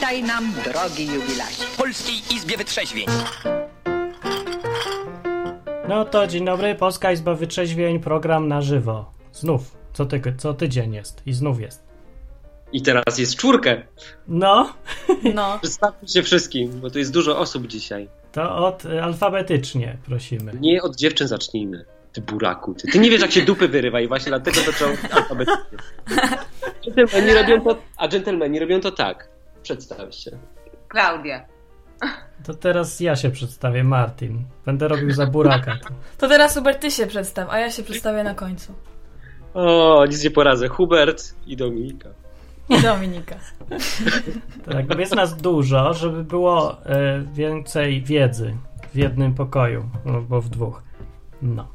Witaj nam, drogi jubilacie. W Polskiej Izbie Wytrzeźwień. No to dzień dobry, Polska Izba Wytrzeźwień, program na żywo. Znów, co, ty, co tydzień jest i znów jest. I teraz jest czwórkę. No, No, Przedstawmy się wszystkim, bo tu jest dużo osób dzisiaj. to od y, alfabetycznie prosimy. Nie od dziewczyn zacznijmy. Ty buraku, ty. Ty nie wiesz, jak się dupy wyrywa i właśnie dlatego zaczął alfabetycznie. Dżentelmeni robią to, a dżentelmeni robią to tak. Przedstaw się. Klaudia. To teraz ja się przedstawię, Martin. Będę robił za buraka. to teraz Hubert ty się przedstaw, a ja się przedstawię na końcu. O, nic nie poradzę. Hubert i Dominika. I Dominika. Tak, jest nas dużo, żeby było y, więcej wiedzy w jednym pokoju, albo w dwóch. No.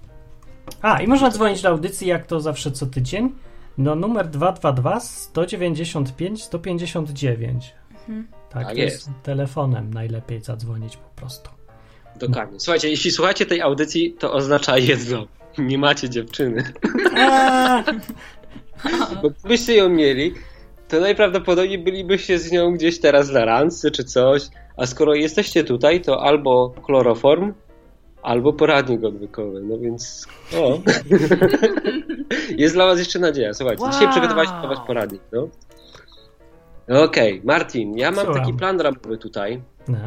A, i można dzwonić do audycji, jak to zawsze co tydzień, no numer 222 195 159. Tak, Tak to jest. telefonem najlepiej zadzwonić po prostu. Dokładnie. Słuchajcie, jeśli słuchacie tej audycji, to oznacza jedno. Nie macie dziewczyny. Bo gdybyście ją mieli, to najprawdopodobniej bylibyście z nią gdzieś teraz na randce czy coś. A skoro jesteście tutaj, to albo chloroform, albo poradnik odwykowy. No więc. O. Jest dla Was jeszcze nadzieja. Słuchajcie, dzisiaj Wow. przygotowaliśmy dla Was poradnik. No. Okej, Martin, ja mam Słucham. taki plan ramowy tutaj. No.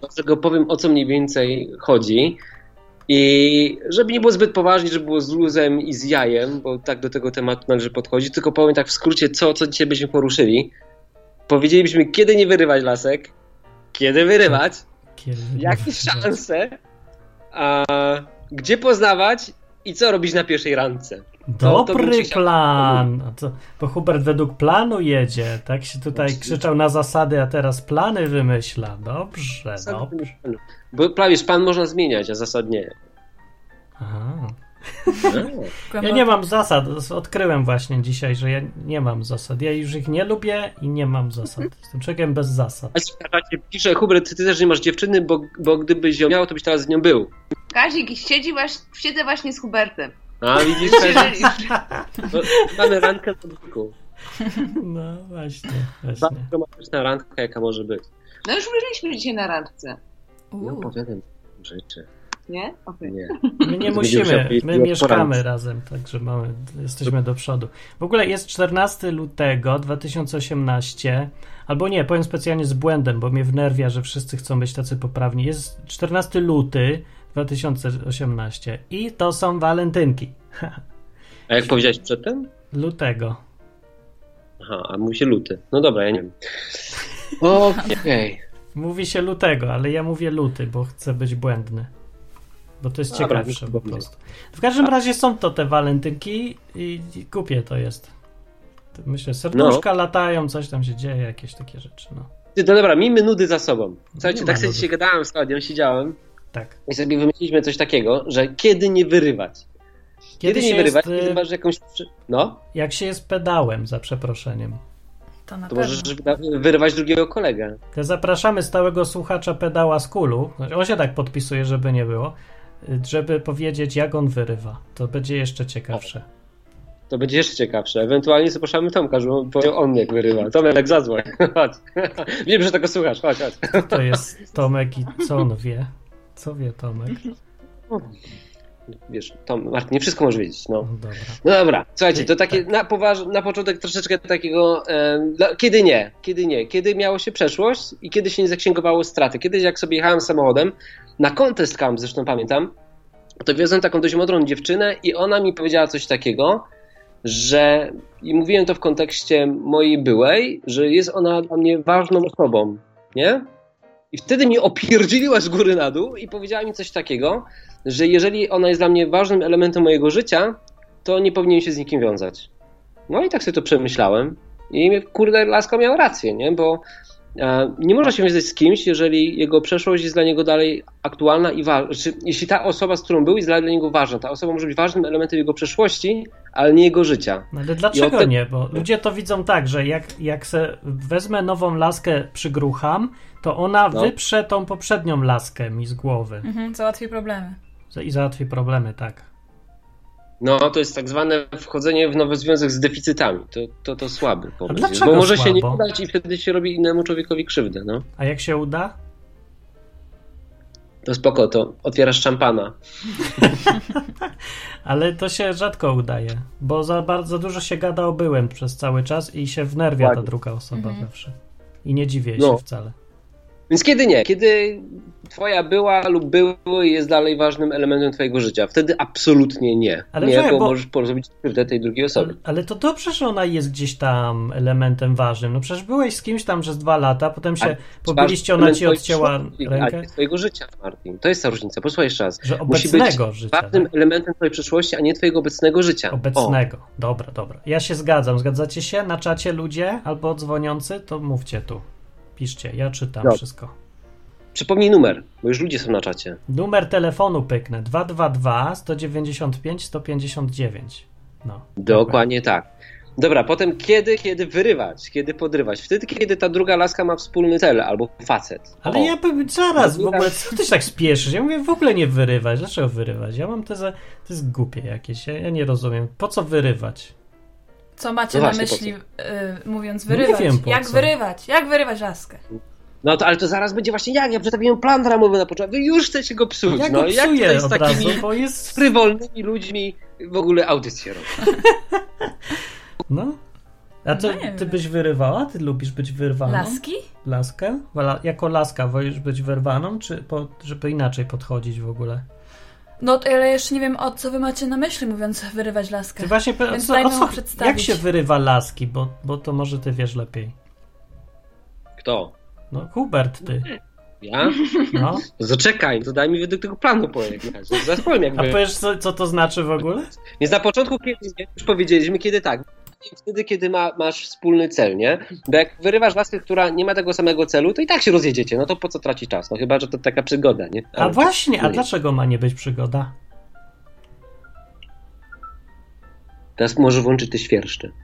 Dlatego powiem, o co mniej więcej chodzi. I żeby nie było zbyt poważnie, żeby było z luzem i z jajem, bo tak do tego tematu należy podchodzić, tylko powiem tak w skrócie, co, co dzisiaj byśmy poruszyli. Powiedzielibyśmy, kiedy nie wyrywać lasek, kiedy wyrywać, Kiedy- jakie szanse, a gdzie poznawać i co robić na pierwszej randce. To- to Dobry chciał plan. Co, bo Hubert według planu jedzie. Tak się tutaj Oczywiście. krzyczał na zasady, a teraz plany wymyśla. Dobrze, dobrze. Bo prawie pan można zmieniać, a zasad nie. Aha. No. Ja nie mam zasad. Odkryłem właśnie dzisiaj, że ja nie mam zasad. Ja już ich nie lubię i nie mam zasad. Jestem człowiekiem bez zasad. Czacie pisze, Hubert, ty też nie masz dziewczyny, bo, bo gdybyś ją miał, to byś teraz z nią był. Kazik siedzi właśnie, siedzę właśnie z Hubertem. A widzisz, Jeżeli- No, mamy randkę w odwyku. No właśnie, Bardzo właśnie. romantyczna randka, jaka może być. No już byliśmy dzisiaj na randce, No Uuu. opowiadam rzeczy. nie? Okej. Nie. My nie musimy, my mieszkamy razem, także mamy, jesteśmy do przodu. W ogóle jest 14 lutego 2018, albo nie, powiem specjalnie z błędem, bo mnie wnerwia, że wszyscy chcą być tacy poprawni. Jest 14 luty 2018 i to są walentynki. A jak powiedziałeś przedtem? Lutego. Aha, a mówi się luty. No dobra, ja nie wiem. Okej. Mówi się lutego, ale ja mówię luty, bo chcę być błędny. Bo to jest Dobra, ciekawsze po prostu. W każdym razie są to te walentynki i, i głupie to jest. Myślę, serduszka latają, coś tam się dzieje, jakieś takie rzeczy, no. Ty, No dobra, miejmy nudy za sobą. Słuchajcie, tak sobie dzisiaj gadałem z Klaudią, siedziałem Tak. i sobie wymyśliliśmy coś takiego, że kiedy nie wyrywać. Kiedy, Kiedy nie wyrywać, jest, y, kiedy masz jakąś... No, Jak się jest pedałem, za przeproszeniem. To na to możesz wyrywać drugiego kolegę. To zapraszamy stałego słuchacza pedała z kulu. On się tak podpisuje, żeby nie było. y, Żeby powiedzieć, jak on wyrywa. To będzie jeszcze ciekawsze. To będzie jeszcze ciekawsze. Ewentualnie zapraszamy Tomka, żeby on powiedział on jak wyrywa. Tomek, zadzwoń. Chodź. Wiem, że tego słuchasz. Chodź, chodź. To jest Tomek i co on wie? Co wie Tomek? Wiesz, Tom, Martin, nie wszystko możesz wiedzieć. No. No dobra. No dobra, słuchajcie, to takie na, poważ, na początek troszeczkę takiego, e, kiedy nie, kiedy nie, kiedy miało się przeszłość i kiedy się nie zaksięgowało straty. Kiedyś jak sobie jechałem samochodem, na contest camp zresztą pamiętam, to wiozłem taką dość mądrą dziewczynę i ona mi powiedziała coś takiego, że, i mówiłem to w kontekście mojej byłej, że jest ona dla mnie ważną osobą, nie? I wtedy mi opierdzieliła z góry na dół i powiedziała mi coś takiego, że jeżeli ona jest dla mnie ważnym elementem mojego życia, to nie powinien się z nikim wiązać. No i tak sobie to przemyślałem. I kurde, laska miała rację, nie? Bo e, nie można się wiązać z kimś, jeżeli jego przeszłość jest dla niego dalej aktualna i ważna. Jeśli ta osoba, z którą był, jest dla niego ważna, ta osoba może być ważnym elementem jego przeszłości, ale nie jego życia. No ale dlaczego te- nie? Bo ludzie to widzą tak, że jak, jak se wezmę nową laskę, przygrucham, to ona No. wyprze tą poprzednią laskę mi z głowy Mhm, załatwi problemy. i załatwi problemy, tak. No, to jest tak zwane wchodzenie w nowy związek z deficytami. To, to, to słaby pomysł. Bo może się nie słabo? udać i wtedy się robi innemu człowiekowi krzywdę, no. A jak się uda? To spoko, to otwierasz szampana. Ale to się rzadko udaje, bo za bardzo dużo się gada o byłem przez cały czas i się wnerwia ta Ładnie. druga osoba zawsze. I nie dziwię No. się wcale. Więc kiedy nie? Kiedy twoja była lub były jest dalej ważnym elementem twojego życia. Wtedy absolutnie nie. Ale nie, czekaj, bo, bo- możesz porozumieć krzywdę tej drugiej osoby. Ale, ale to dobrze, że ona jest gdzieś tam elementem ważnym. No przecież byłeś z kimś tam przez dwa lata, potem się pobiliście, ona ci odcięła rękę. Twojego życia, Martin. To jest ta różnica. Posłuchaj jeszcze raz. Że Musi być obecnego życia. ważnym Tak? elementem twojej przyszłości, a nie twojego obecnego życia. O. Obecnego. Dobra, dobra. Ja się zgadzam. Zgadzacie się na czacie ludzie albo dzwoniący? To mówcie tu. Piszcie, ja czytam wszystko. Przypomnij numer, bo już ludzie są na czacie. Numer telefonu pyknę 222 195 159. No. Dokładnie tak. Dobra, potem kiedy, kiedy wyrywać, kiedy podrywać? Wtedy, kiedy ta druga laska ma wspólny cel, albo facet. Ale O. ja bym zaraz w ogóle, co ty się tak spieszysz? Ja mówię w ogóle nie wyrywać. Dlaczego wyrywać? Ja mam tezę, to jest głupie jakieś. Ja, ja nie rozumiem. Po co wyrywać? Co macie No na właśnie, myśli, y, mówiąc No nie wyrywać? wiem, po jak co. wyrywać? Jak wyrywać laskę? No to, ale to zaraz będzie właśnie jak, ja przedstawiłem plan ramowy na początku, wy już chcecie go psuć. Ja no go jak psuję tutaj z takimi razu, bo jest... frywolnymi ludźmi w ogóle audycję robić? No. A co, No ty wiem. byś wyrywała? Ty lubisz być wyrwaną? Laski? Laskę? Jako laska wolisz być wyrwaną, czy po, żeby inaczej podchodzić w ogóle? No to ale jeszcze nie wiem, o co wy macie na myśli, mówiąc wyrywać laskę. Ty właśnie, pe- Więc o mu co, przedstawić. jak się wyrywa laski, bo, bo to może ty wiesz lepiej. Kto? No Hubert, ty. Ja? No. No to daj mi według tego planu pojechać. Zaraz powiem jak A powiesz, co, co to znaczy w ogóle? Więc na początku, kiedy już powiedzieliśmy, kiedy tak. Wtedy, kiedy ma, masz wspólny cel, nie? Bo jak wyrywasz laskę, która nie ma tego samego celu, to i tak się rozjedziecie. No to po co tracić czas? No chyba, że to taka przygoda, nie? A Ale- właśnie, a nie. dlaczego ma nie być przygoda? Teraz może włączyć te świerszcze.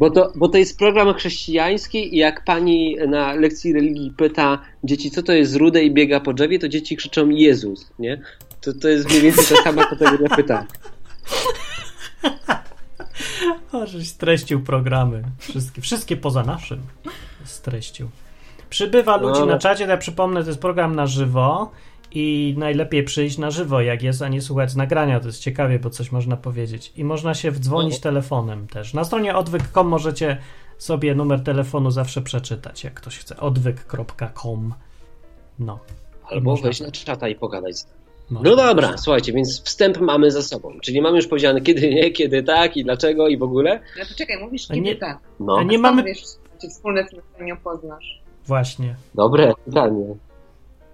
Bo to, bo to jest program chrześcijański i jak pani na lekcji religii pyta dzieci, co to jest rude i biega po drzewie, to dzieci krzyczą Jezus, nie? To, to jest mniej więcej ta sama kategoria pytań. O, żeś streścił programy. Wszystkie, wszystkie poza naszym streścił. Przybywa ludzi No. na czacie, ja przypomnę, to jest program na żywo i najlepiej przyjść na żywo, jak jest, a nie słuchać nagrania. To jest ciekawie, bo coś można powiedzieć. I można się wdzwonić No. telefonem też. Na stronie odwyk.com możecie sobie numer telefonu zawsze przeczytać, jak ktoś chce. odwyk.com No. Albo Można wejść na czata i pogadać. z nami. Można. No dobra, słuchajcie, więc wstęp mamy za sobą. Czyli mamy już powiedziane kiedy nie, kiedy tak i dlaczego i w ogóle. No to czekaj, mówisz kiedy nie- tak. No, A nie mamy... wiesz, czy wspólne nie poznasz? Właśnie. dobre pytanie.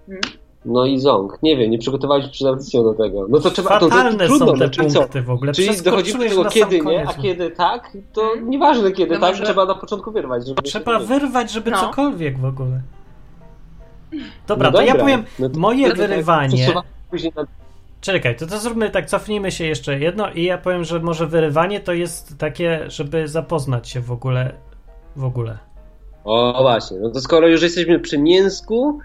Hmm? No i ząg. Nie wiem, nie przygotowaliśmy przed audycją do tego. No to trzeba to, to, Fatalne trudno, są te no, co? punkty w ogóle. Czyli dochodzimy do tego kiedy nie, a kiedy tak, to Hmm? nieważne kiedy No tak, może- trzeba na początku wyrwać. Żeby Trzeba wyrwać, żeby No. cokolwiek w ogóle. Dobra, No to ja powiem No to- moje no to tak, wyrywanie. Później. Czekaj, to, to zróbmy tak, cofnijmy się jeszcze jedno i ja powiem, że może wyrywanie to jest takie, żeby zapoznać się w ogóle. W ogóle. O właśnie, no to skoro już jesteśmy przy mięsku,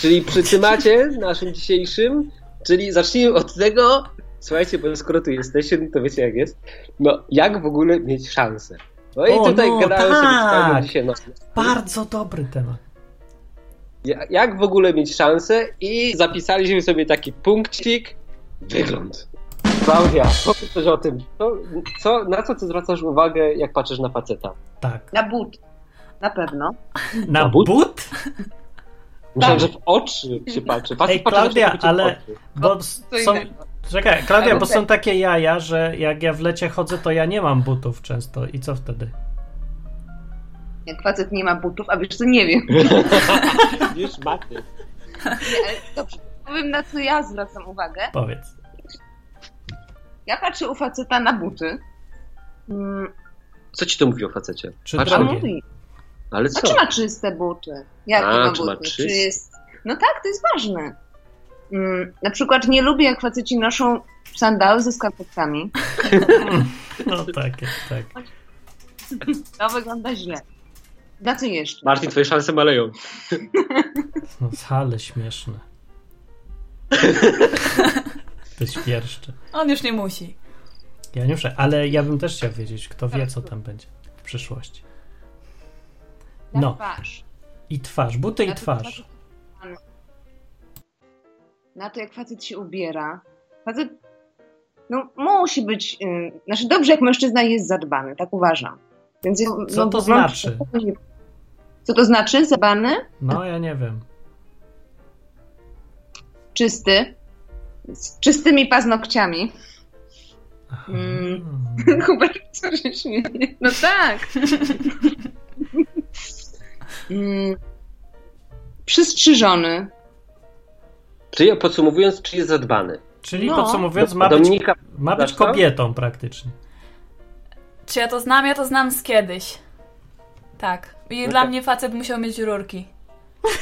czyli przy temacie naszym dzisiejszym, czyli zacznijmy od tego, słuchajcie, bo skoro tu jesteście, no to wiecie jak jest, no jak w ogóle mieć szansę. No i O, tutaj no, gadałem sobie tak. fajnie dzisiaj, no, Bardzo dobry temat. Ja- Jak w ogóle mieć szansę i zapisaliśmy sobie taki punkcik wygląd. Klaudia, powiedz coś o tym. Co, co, na co ty zwracasz uwagę, jak patrzysz na faceta? Tak. Na but. Na pewno. Na Na but? but? Myślałem, że w oczy się patrzy. Facet Ej, patrzy Klaudia, ale-. Bo są. Czekaj, Klaudia, bo są takie jaja, że jak ja w lecie chodzę, to ja nie mam butów często. I co wtedy? Jak facet nie ma butów, a wiesz co, nie wiem. Nie, ale dobrze. Powiem na co ja zwracam uwagę. Powiedz. Ja patrzę u faceta na buty. Mm, Co ci to mówi o facecie? Czy Patrz, a drogie? mówi, Ale a co? czy ma czyste buty? Jakie A, ma czy ma buty? czyste? Czy jest... No tak, to jest ważne. Mm, na przykład nie lubię, jak faceci noszą sandały ze skarpetkami. No tak, tak. To wygląda źle. Na co jeszcze? Martin, twoje szanse maleją. No, ale śmieszne. To świerszcze. On już nie musi. Janiusze, ale ja bym też chciał wiedzieć, kto wie, co tam będzie w przyszłości. No, twarz. i twarz, buty i twarz. Na to, jak facet się ubiera. Facet no, musi być. Yy, znaczy, dobrze, jak mężczyzna jest zadbany, tak uważam. Więc ja, Co no, to znaczy? Co to znaczy? Zadbany? No, ja nie wiem. Czysty. Z czystymi paznokciami. Aha. Mm. Hubert, co się śmieje? No tak. mm. Przystrzyżony. Czyli podsumowując, czy jest zadbany? Czyli No. podsumowując, ma być, ma być kobietą praktycznie. Czy ja to znam? Ja to znam z kiedyś. Tak. I No dla tak. mnie facet musiał mieć rurki.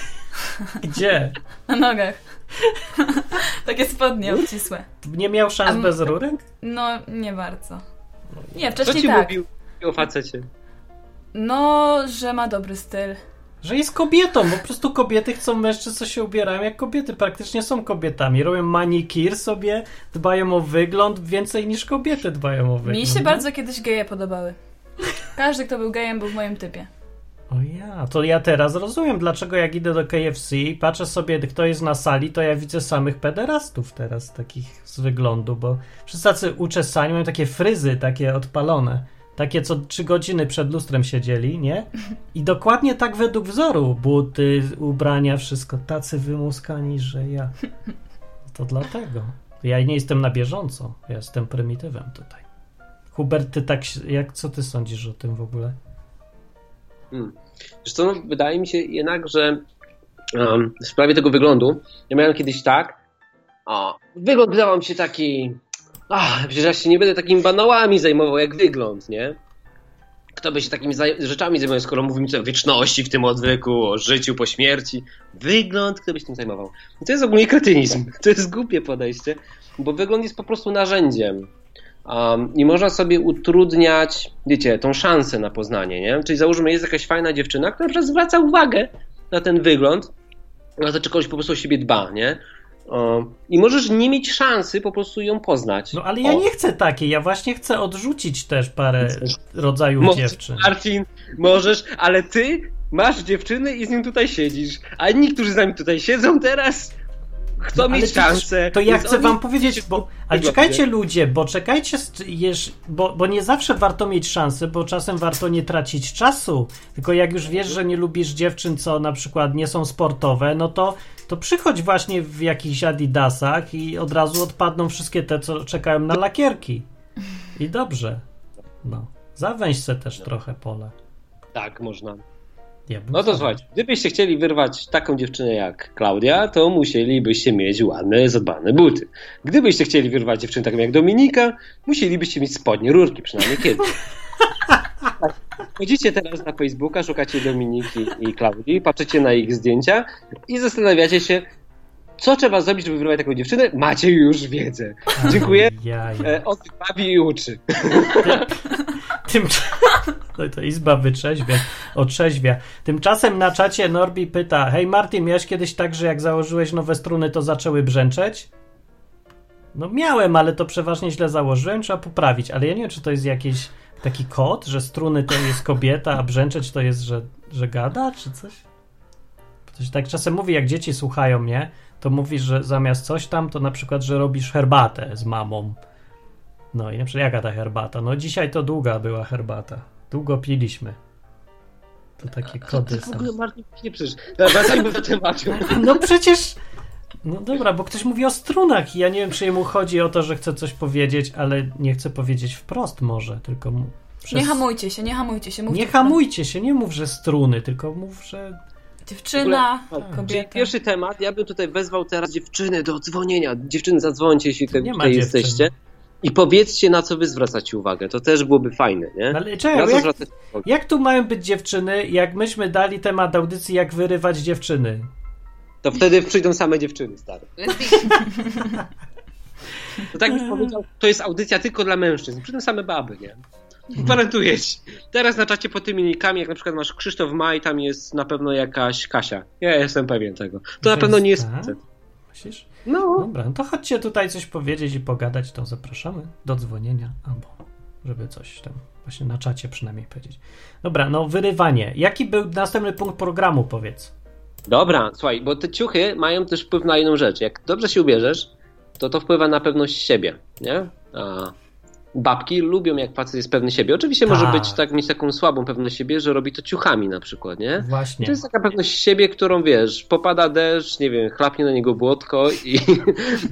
Gdzie? Na nogach. Takie spodnie obcisłe. Nie miał szans Am- bez rurek? No, nie bardzo. Nie, co wcześniej ci tak. mówił o facecie? No, że ma dobry styl. Że jest kobietą, bo po prostu kobiety chcą mężczyzn, co się ubierają jak kobiety. Praktycznie są kobietami. Robią manikir sobie, dbają o wygląd więcej niż kobiety dbają o wygląd. Mi się bardzo kiedyś geje podobały. Każdy, kto był gejem, był w moim typie. O ja, to ja teraz rozumiem, dlaczego jak idę do KFC i patrzę sobie, kto jest na sali, to ja widzę samych pederastów teraz, takich z wyglądu, bo wszyscy tacy uczesani mają takie fryzy, takie odpalone. Takie, co trzy godziny przed lustrem siedzieli, nie? I dokładnie tak według wzoru. Buty, ubrania, wszystko. Tacy wymuskani, że ja. To dlatego. Ja nie jestem na bieżąco. Ja jestem prymitywem tutaj. Hubert, ty tak, jak, co ty sądzisz o tym w ogóle? Hmm. Zresztą no, wydaje mi się jednak, że um, w sprawie tego wyglądu, ja miałem kiedyś tak, o, wygląd wydawał mi się taki, ach, przecież ja się nie będę takimi banałami zajmował jak wygląd, nie? Kto by się takimi zaj- rzeczami zajmował, skoro mówimy o wieczności w tym odwyku, o życiu po śmierci. Wygląd, kto by się tym zajmował? To jest ogólnie kretynizm. To jest głupie podejście, bo wygląd jest po prostu narzędziem. Um, I można sobie utrudniać, wiecie, tą szansę na poznanie, nie? Czyli załóżmy, jest jakaś fajna dziewczyna, która na zwraca uwagę na ten wygląd, na to, czy kogoś po prostu o siebie dba, nie? Um, I możesz nie mieć szansy po prostu ją poznać. No ale ja O, nie chcę takiej, ja właśnie chcę odrzucić też parę rodzajów Możesz, dziewczyn. Marcin, możesz, ale ty masz dziewczyny i z nim tutaj siedzisz. A inni, którzy z nami tutaj siedzą teraz, chcą No, mieć szansę. To ja chcę wam powiedzieć, bo. Ale czekajcie ludzie, bo czekajcie, jeż, bo, bo nie zawsze warto mieć szansę, bo czasem warto nie tracić czasu. Tylko jak już wiesz, że nie lubisz dziewczyn, co na przykład nie są sportowe, no to, to przychodź właśnie w jakichś adidasach i od razu odpadną wszystkie te, co czekają na lakierki. I dobrze. No. Zawęź se też trochę pole. Tak, można. Ja No to słuchajcie, gdybyście chcieli wyrwać taką dziewczynę jak Klaudia, to musielibyście mieć ładne, zadbane buty. Gdybyście chcieli wyrwać dziewczynę taką jak Dominika, musielibyście mieć spodnie, rurki przynajmniej kiedyś. Chodzicie teraz na Facebooka, szukacie Dominiki i Klaudii, patrzycie na ich zdjęcia i zastanawiacie się, co trzeba zrobić, żeby wyrwać taką dziewczynę? Macie już wiedzę. Dziękuję. E, On bawi i uczy. Tym... To, izba wytrzeźwia, otrzeźwia. Tymczasem na czacie Norbi pyta: Hej Martin, miałeś kiedyś tak, że jak założyłeś nowe struny, to zaczęły brzęczeć? No miałem, ale to przeważnie źle założyłem, trzeba poprawić. Ale ja nie wiem, czy to jest jakiś taki kod, że struny to jest kobieta, a brzęczeć to jest, że, że gada, czy coś? To się tak czasem mówi, jak dzieci słuchają mnie, to mówisz, że zamiast coś tam, to na przykład, że robisz herbatę z mamą. No i na przykład jaka ta herbata? No dzisiaj to długa była herbata. Długo piliśmy. To takie kody W są. ogóle Martin nie przecież. Wracajmy do tematu. No przecież. No dobra, bo ktoś mówi o strunach i ja nie wiem, czy jemu chodzi o to, że chce coś powiedzieć, ale nie chce powiedzieć wprost może, tylko mu przez... Nie hamujcie się, nie hamujcie się. Nie hamujcie się, nie mów, że struny, tylko mów, że Dziewczyna, W ogóle- Czyli kobieta. pierwszy temat, ja bym tutaj wezwał teraz dziewczyny do dzwonienia. Dziewczyny, zadzwońcie, jeśli te, Nie ma tutaj jesteście. I powiedzcie, na co wy zwracacie uwagę. To też byłoby fajne, nie? Ale czekaj, jak, jak tu mają być dziewczyny, jak myśmy dali temat audycji, jak wyrywać dziewczyny? To wtedy przyjdą same dziewczyny, stare. To tak byś powiedział, to jest audycja tylko dla mężczyzn. Przyjdą same baby, nie? Gwarantuję ci. Teraz na czacie pod tymi linkami, jak na przykład masz Krzysztof Maj, tam jest na pewno jakaś Kasia. Ja jestem pewien tego. To na pewno nie jest tak? Myślisz? No, Dobra, no to chodźcie tutaj coś powiedzieć i pogadać, to zapraszamy do dzwonienia, albo żeby coś tam właśnie na czacie przynajmniej powiedzieć. Dobra, no wyrywanie. Jaki był następny punkt programu, powiedz? dobra, słuchaj, bo te ciuchy mają też wpływ na inną rzecz. Jak dobrze się ubierzesz, to to wpływa na pewność siebie, nie? A babki lubią, jak facet jest pewny siebie. Oczywiście może Tak. być tak, mieć taką słabą pewność siebie, że robi to ciuchami na przykład, nie? Właśnie. To jest taka pewność siebie, którą wiesz, popada deszcz, nie wiem, chlapnie na niego błotko i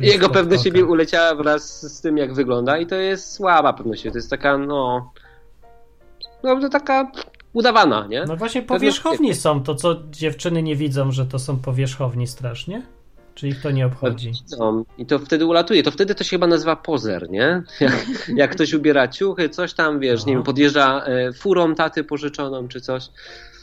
jego pewność siebie uleciała wraz z tym, jak wygląda i to jest słaba pewność siebie. To jest taka, no, no to taka udawana, nie? No właśnie powierzchowni są to, co dziewczyny nie widzą, że to są powierzchowni strasznie? Czy ich to nie obchodzi? No, I to wtedy ulatuje. To wtedy to się chyba nazywa pozer, nie? Jak, jak ktoś ubiera ciuchy, coś tam, wiesz, nie No. wiem, podjeżdża e, furą taty pożyczoną czy coś.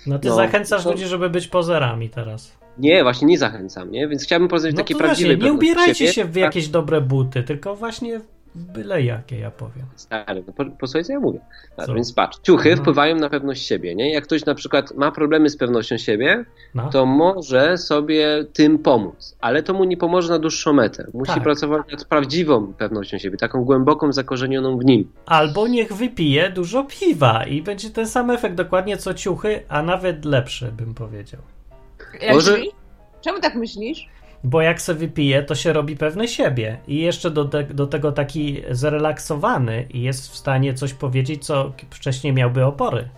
No ty No, zachęcasz to- ludzi, żeby być pozerami teraz. Nie, właśnie nie zachęcam, nie? Więc chciałbym o No takiej to właśnie, prawdziwej nie ubierajcie się w jakieś dobre buty, tylko właśnie byle jakie, ja powiem. Stary, no po, posłuchaj, co ja mówię. Co? więc patrz, ciuchy Mhm. wpływają na pewność siebie, nie? Jak ktoś na przykład ma problemy z pewnością siebie, No. to może sobie tym pomóc, ale to mu nie pomoże na dłuższą metę. Musi Tak. pracować nad prawdziwą pewnością siebie, taką głęboką, zakorzenioną w nim. Albo niech wypije dużo piwa i będzie ten sam efekt dokładnie co ciuchy, a nawet lepszy, bym powiedział. Jak Może... Czemu tak myślisz? Bo jak se wypije, to się robi pewny siebie i jeszcze do, te, do tego taki zrelaksowany i jest w stanie coś powiedzieć, co wcześniej miałby opory.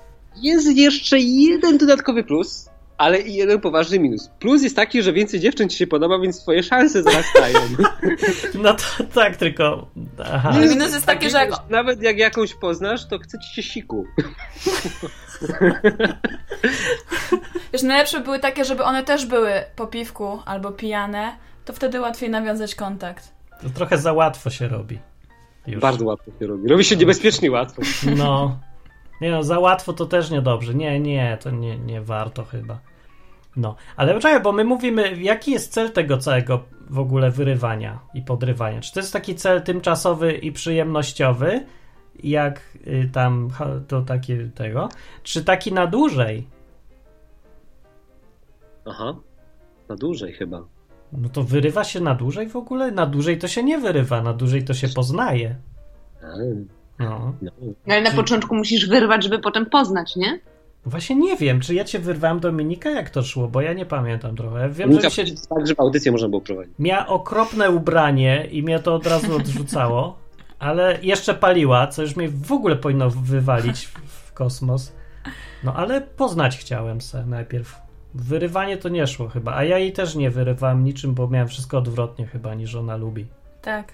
Jest jeszcze jeden dodatkowy plus, ale i jeden poważny minus. Plus jest taki, że więcej dziewczyn ci się podoba, więc twoje szanse wzrastają. No to tak, tylko... Aha. Minus jest taki, że jak Nawet jak jakąś poznasz, to chce ci się siku. Wiesz, najlepsze były takie, żeby one też były po piwku albo pijane, to wtedy łatwiej nawiązać kontakt. To trochę za łatwo się robi. Już. Bardzo łatwo się robi. Robi się niebezpiecznie łatwo. No. Nie no, za łatwo to też niedobrze. Nie, nie, to nie, nie warto chyba. No, ale poczekaj, bo my mówimy, jaki jest cel tego całego w ogóle wyrywania i podrywania? Czy to jest taki cel tymczasowy i przyjemnościowy, jak y, tam to takie tego, czy taki na dłużej? Aha. Na dłużej chyba. No to wyrywa się na dłużej w ogóle? Na dłużej to się nie wyrywa, na dłużej to się poznaje. No. no. No, ale na Czy- początku musisz wyrwać, żeby potem poznać, nie? Właśnie nie wiem, czy ja cię wyrwałem Dominika, jak to szło, bo ja nie pamiętam trochę. Wiem, że Muszę mi się tak, żeby audycję można było prowadzić. Miała okropne ubranie i mnie to od razu odrzucało, ale jeszcze paliła, co już mnie w ogóle powinno wywalić w, w kosmos. No ale poznać chciałem se najpierw. Wyrywanie to nie szło chyba, a ja jej też nie wyrywałem niczym, bo miałem wszystko odwrotnie chyba niż ona lubi. Tak.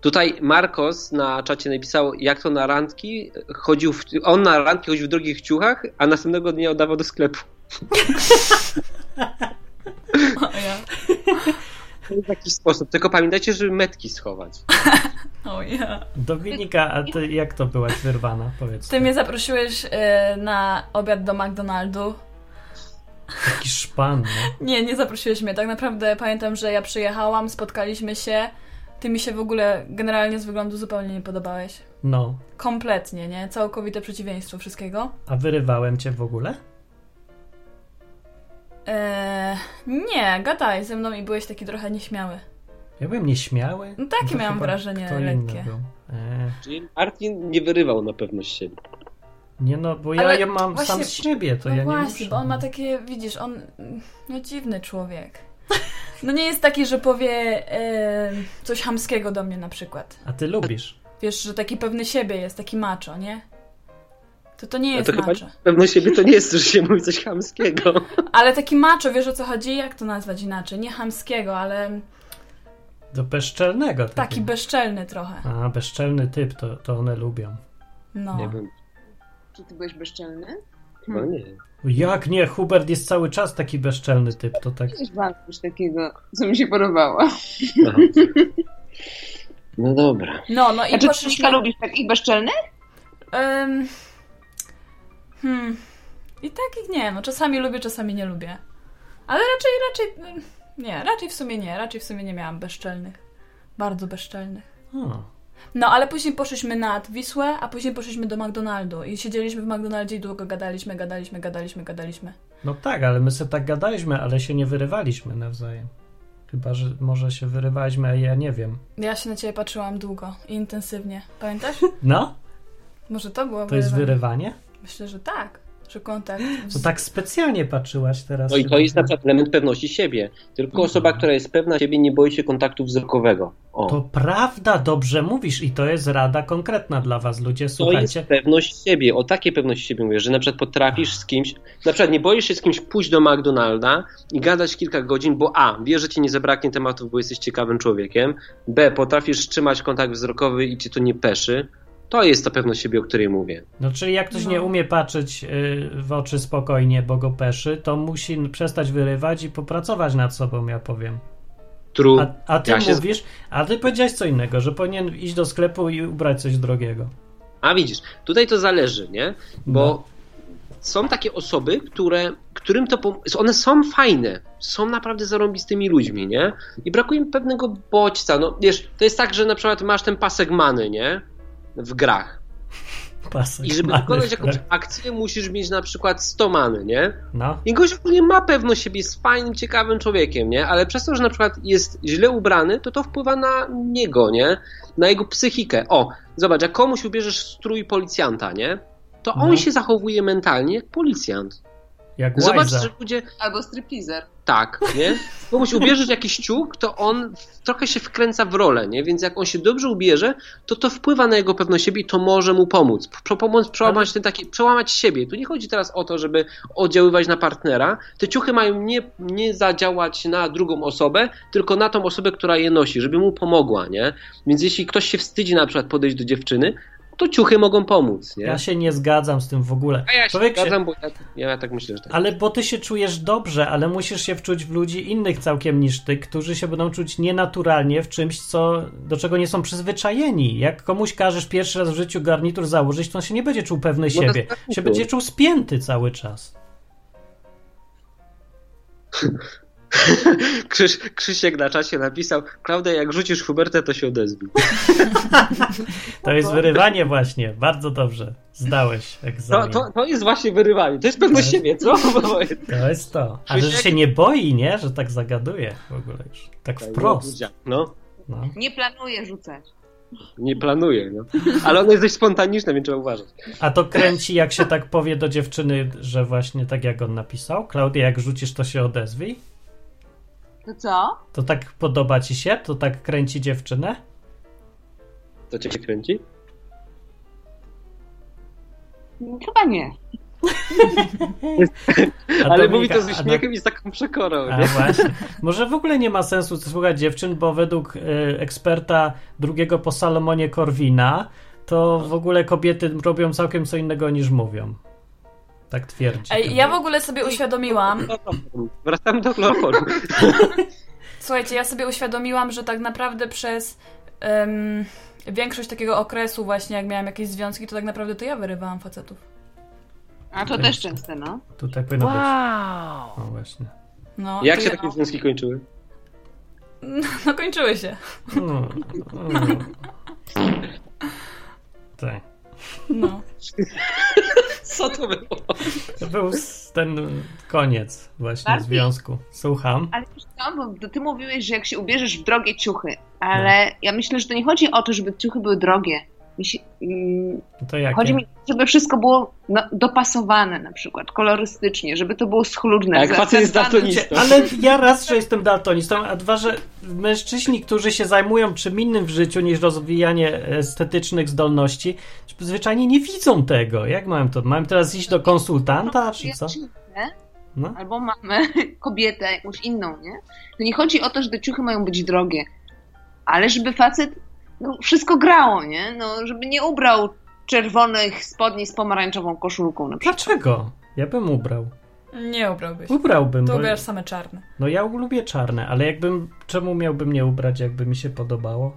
Tutaj Marcos na czacie napisał, jak to na randki chodził, w, on na randki chodził w drogich ciuchach, a następnego dnia oddawał do sklepu. O ja. To jest taki sposób. Tylko pamiętajcie, żeby metki schować. O ja. Dominika, a ty jak to byłaś wyrwana? Powiedz. Ty mnie zaprosiłeś e, na obiad do McDonaldu. Taki szpan, no. Nie, nie zaprosiłeś mnie. Tak naprawdę pamiętam, że ja przyjechałam, spotkaliśmy się. Ty mi się w ogóle generalnie z wyglądu zupełnie nie podobałeś. No, Kompletnie, nie? Całkowite przeciwieństwo wszystkiego. a wyrywałem cię w ogóle? Eee, nie, gadaj ze mną i byłeś taki trochę nieśmiały. Ja byłem nieśmiały. No takie miałam wrażenie lekkie. był. E, Czyli Martin nie wyrywał na pewność siebie. Nie no, bo ja Ale je mam właśnie- sam z siebie, to no ja nie właśnie, muszę. bo on ma takie, widzisz, on, no dziwny człowiek. No nie jest taki, że powie e, coś hamskiego do mnie na przykład. A ty lubisz. Wiesz, że taki pewny siebie jest, taki macho, nie? To to nie A jest to chyba macho. pewność siebie to nie jest, że się mówi coś chamskiego. Ale taki macho, wiesz o co chodzi? Jak to nazwać inaczej? Nie hamskiego, ale Do bezczelnego. taki takiego. bezczelny trochę. A, bezczelny typ, to, to one lubią. No. Nie wiem, Czy ty byłeś bezczelny? chyba nie. Jak nie? Hubert jest cały czas taki bezczelny typ, to tak... Bardzo coś takiego, co mi się podobało. Aha. No dobra. No, no i A czy poszliśmy... lubisz takich bezczelnych? Ym, hmm. I tak i nie, no czasami lubię, czasami nie lubię. Ale raczej, raczej, nie, raczej w sumie nie, raczej w sumie nie miałam bezczelnych. Bardzo bezczelnych. O, No, ale później poszliśmy nad Wisłę, a później poszliśmy do McDonaldu i siedzieliśmy w McDonaldzie i długo gadaliśmy, gadaliśmy, gadaliśmy, gadaliśmy. no tak, ale my sobie tak gadaliśmy, ale się nie wyrywaliśmy nawzajem. Chyba, że może się wyrywaliśmy, a ja nie wiem. Ja się na ciebie patrzyłam długo i intensywnie. Pamiętasz? No? Może to było To jest wyrywanie? wyrywanie? Myślę, że tak. Że kontakt. To tak specjalnie patrzyłaś teraz. No i to jest na przykład element pewności siebie. Tylko osoba, która jest pewna siebie, nie boi się kontaktu wzrokowego. O. To prawda, dobrze mówisz i to jest rada konkretna dla was, ludzie, To jest słuchajcie. pewność siebie. O takiej pewności siebie mówię, że na przykład potrafisz z kimś, na przykład nie boisz się z kimś pójść do McDonalda i gadać kilka godzin, bo A, wiesz, że ci nie zabraknie tematów, bo jesteś ciekawym człowiekiem, B, potrafisz trzymać kontakt wzrokowy i ci to nie peszy. To jest ta pewność siebie, o której mówię. No czyli jak ktoś No. nie umie patrzeć y, w oczy spokojnie, bo go peszy, to musi przestać wyrywać i popracować nad sobą, ja powiem. True. A, a ty Ja się mówisz, a ty powiedziałeś co innego, że powinien iść do sklepu i ubrać coś drogiego. A widzisz, tutaj to zależy, nie? Bo No. są takie osoby, które, którym to. pom- One są fajne, są naprawdę zarąbistymi ludźmi, nie? I brakuje im pewnego bodźca. No wiesz, to jest tak, że na przykład masz ten pasek many, nie? W grach. Pasek I żeby wykonać jakąś akcję, musisz mieć na przykład 100 many, nie? No, I gość ogólnie ma pewność siebie, jest fajnym, ciekawym człowiekiem, nie? Ale przez to, że na przykład jest źle ubrany, to to wpływa na niego, nie? Na jego psychikę. O, zobacz, jak komuś ubierzesz strój policjanta, nie? To on No. się zachowuje mentalnie jak policjant. Jak Zobacz, łajza. że ludzie Albo stripteaser. tak, nie? Komuś ubierzesz jakiś ciuch, to on trochę się wkręca w rolę, nie? Więc jak on się dobrze ubierze, to to wpływa na jego pewność siebie i to może mu pomóc. Pro- Pomóc przełamać ten taki, przełamać siebie. Tu nie chodzi teraz o to, żeby oddziaływać na partnera. Te ciuchy mają nie, nie zadziałać na drugą osobę, tylko na tą osobę, która je nosi, żeby mu pomogła, nie? Więc jeśli ktoś się wstydzi na przykład podejść do dziewczyny, to ciuchy mogą pomóc, nie? Ja się nie zgadzam z tym w ogóle. A ja się Człowiek się- zgadzam, bo ja, ja tak myślę, że tak. Ale bo ty się czujesz dobrze, ale musisz się wczuć w ludzi innych całkiem niż ty, którzy się będą czuć nienaturalnie w czymś, co, do czego nie są przyzwyczajeni. Jak komuś każesz pierwszy raz w życiu garnitur założyć, to on się nie będzie czuł pewny No siebie. tak Się będzie czuł spięty cały czas. Krzyś, Krzysiek na czasie napisał, Klaudia, jak rzucisz Hubertę, to się odezwij. To jest wyrywanie właśnie. Bardzo dobrze. Zdałeś To, egzamin. to, to jest właśnie wyrywanie. To jest pewność Tak. siebie, co? To jest to. A że Krzysiek- się nie boi, nie? Że tak zagaduje w ogóle już. Tak wprost. No, No. Nie planuję rzucać. nie planuję. No. Ale ono jest dość spontaniczne, więc trzeba uważać. A to kręci, jak się tak powie do dziewczyny, że właśnie tak jak on napisał. Klaudia, jak rzucisz, to się odezwij. To co? To tak podoba ci się? To tak kręci dziewczynę? To cię kręci? Chyba nie. Ale Dominika- mówi to z uśmiechem i z taką przekorą, A nie? właśnie. Może w ogóle nie ma sensu słuchać dziewczyn, bo według y, eksperta drugiego po Salomonie Korwina, to w ogóle kobiety robią całkiem co innego niż mówią. Tak twierdzi. Ej, ja w ogóle sobie uświadomiłam, Wracamy do chloroformu. słuchajcie, ja sobie uświadomiłam, że tak naprawdę przez em, większość takiego okresu właśnie, jak miałam jakieś związki, to tak naprawdę to ja wyrywałam facetów. A to też częste, no. Tutaj powinno być. No właśnie. No, Jak się ja, takie związki kończyły? no kończyły się. No, no. Tak. No. Co to było? To był ten koniec właśnie Bardziej- związku. Słucham. Ale co, bo to ty mówiłeś, że jak się ubierzesz w drogie ciuchy, ale ja myślę, że to nie chodzi o to, żeby ciuchy były drogie. Mm, No chodzi mi, żeby wszystko było no, dopasowane na przykład, kolorystycznie, żeby to było schludne. A jak facet jest daltonistą? Ale ja raz, że jestem daltonistą, a dwa, że mężczyźni, którzy się zajmują czym innym w życiu niż rozwijanie estetycznych zdolności, zwyczajnie nie widzą tego. Jak mam to? Mam teraz iść do konsultanta, czy co? No. Albo mamy kobietę jakąś inną, nie? To nie chodzi o to, że te ciuchy mają być drogie, ale żeby facet no, wszystko grało, nie? No, żeby nie ubrał czerwonych spodni z pomarańczową koszulką na przykład. Dlaczego? Ja bym ubrał. Nie ubrałbyś. Ubrałbym, To bo... ubierasz same czarne. No ja lubię czarne, ale jakbym... Czemu miałbym nie ubrać, jakby mi się podobało?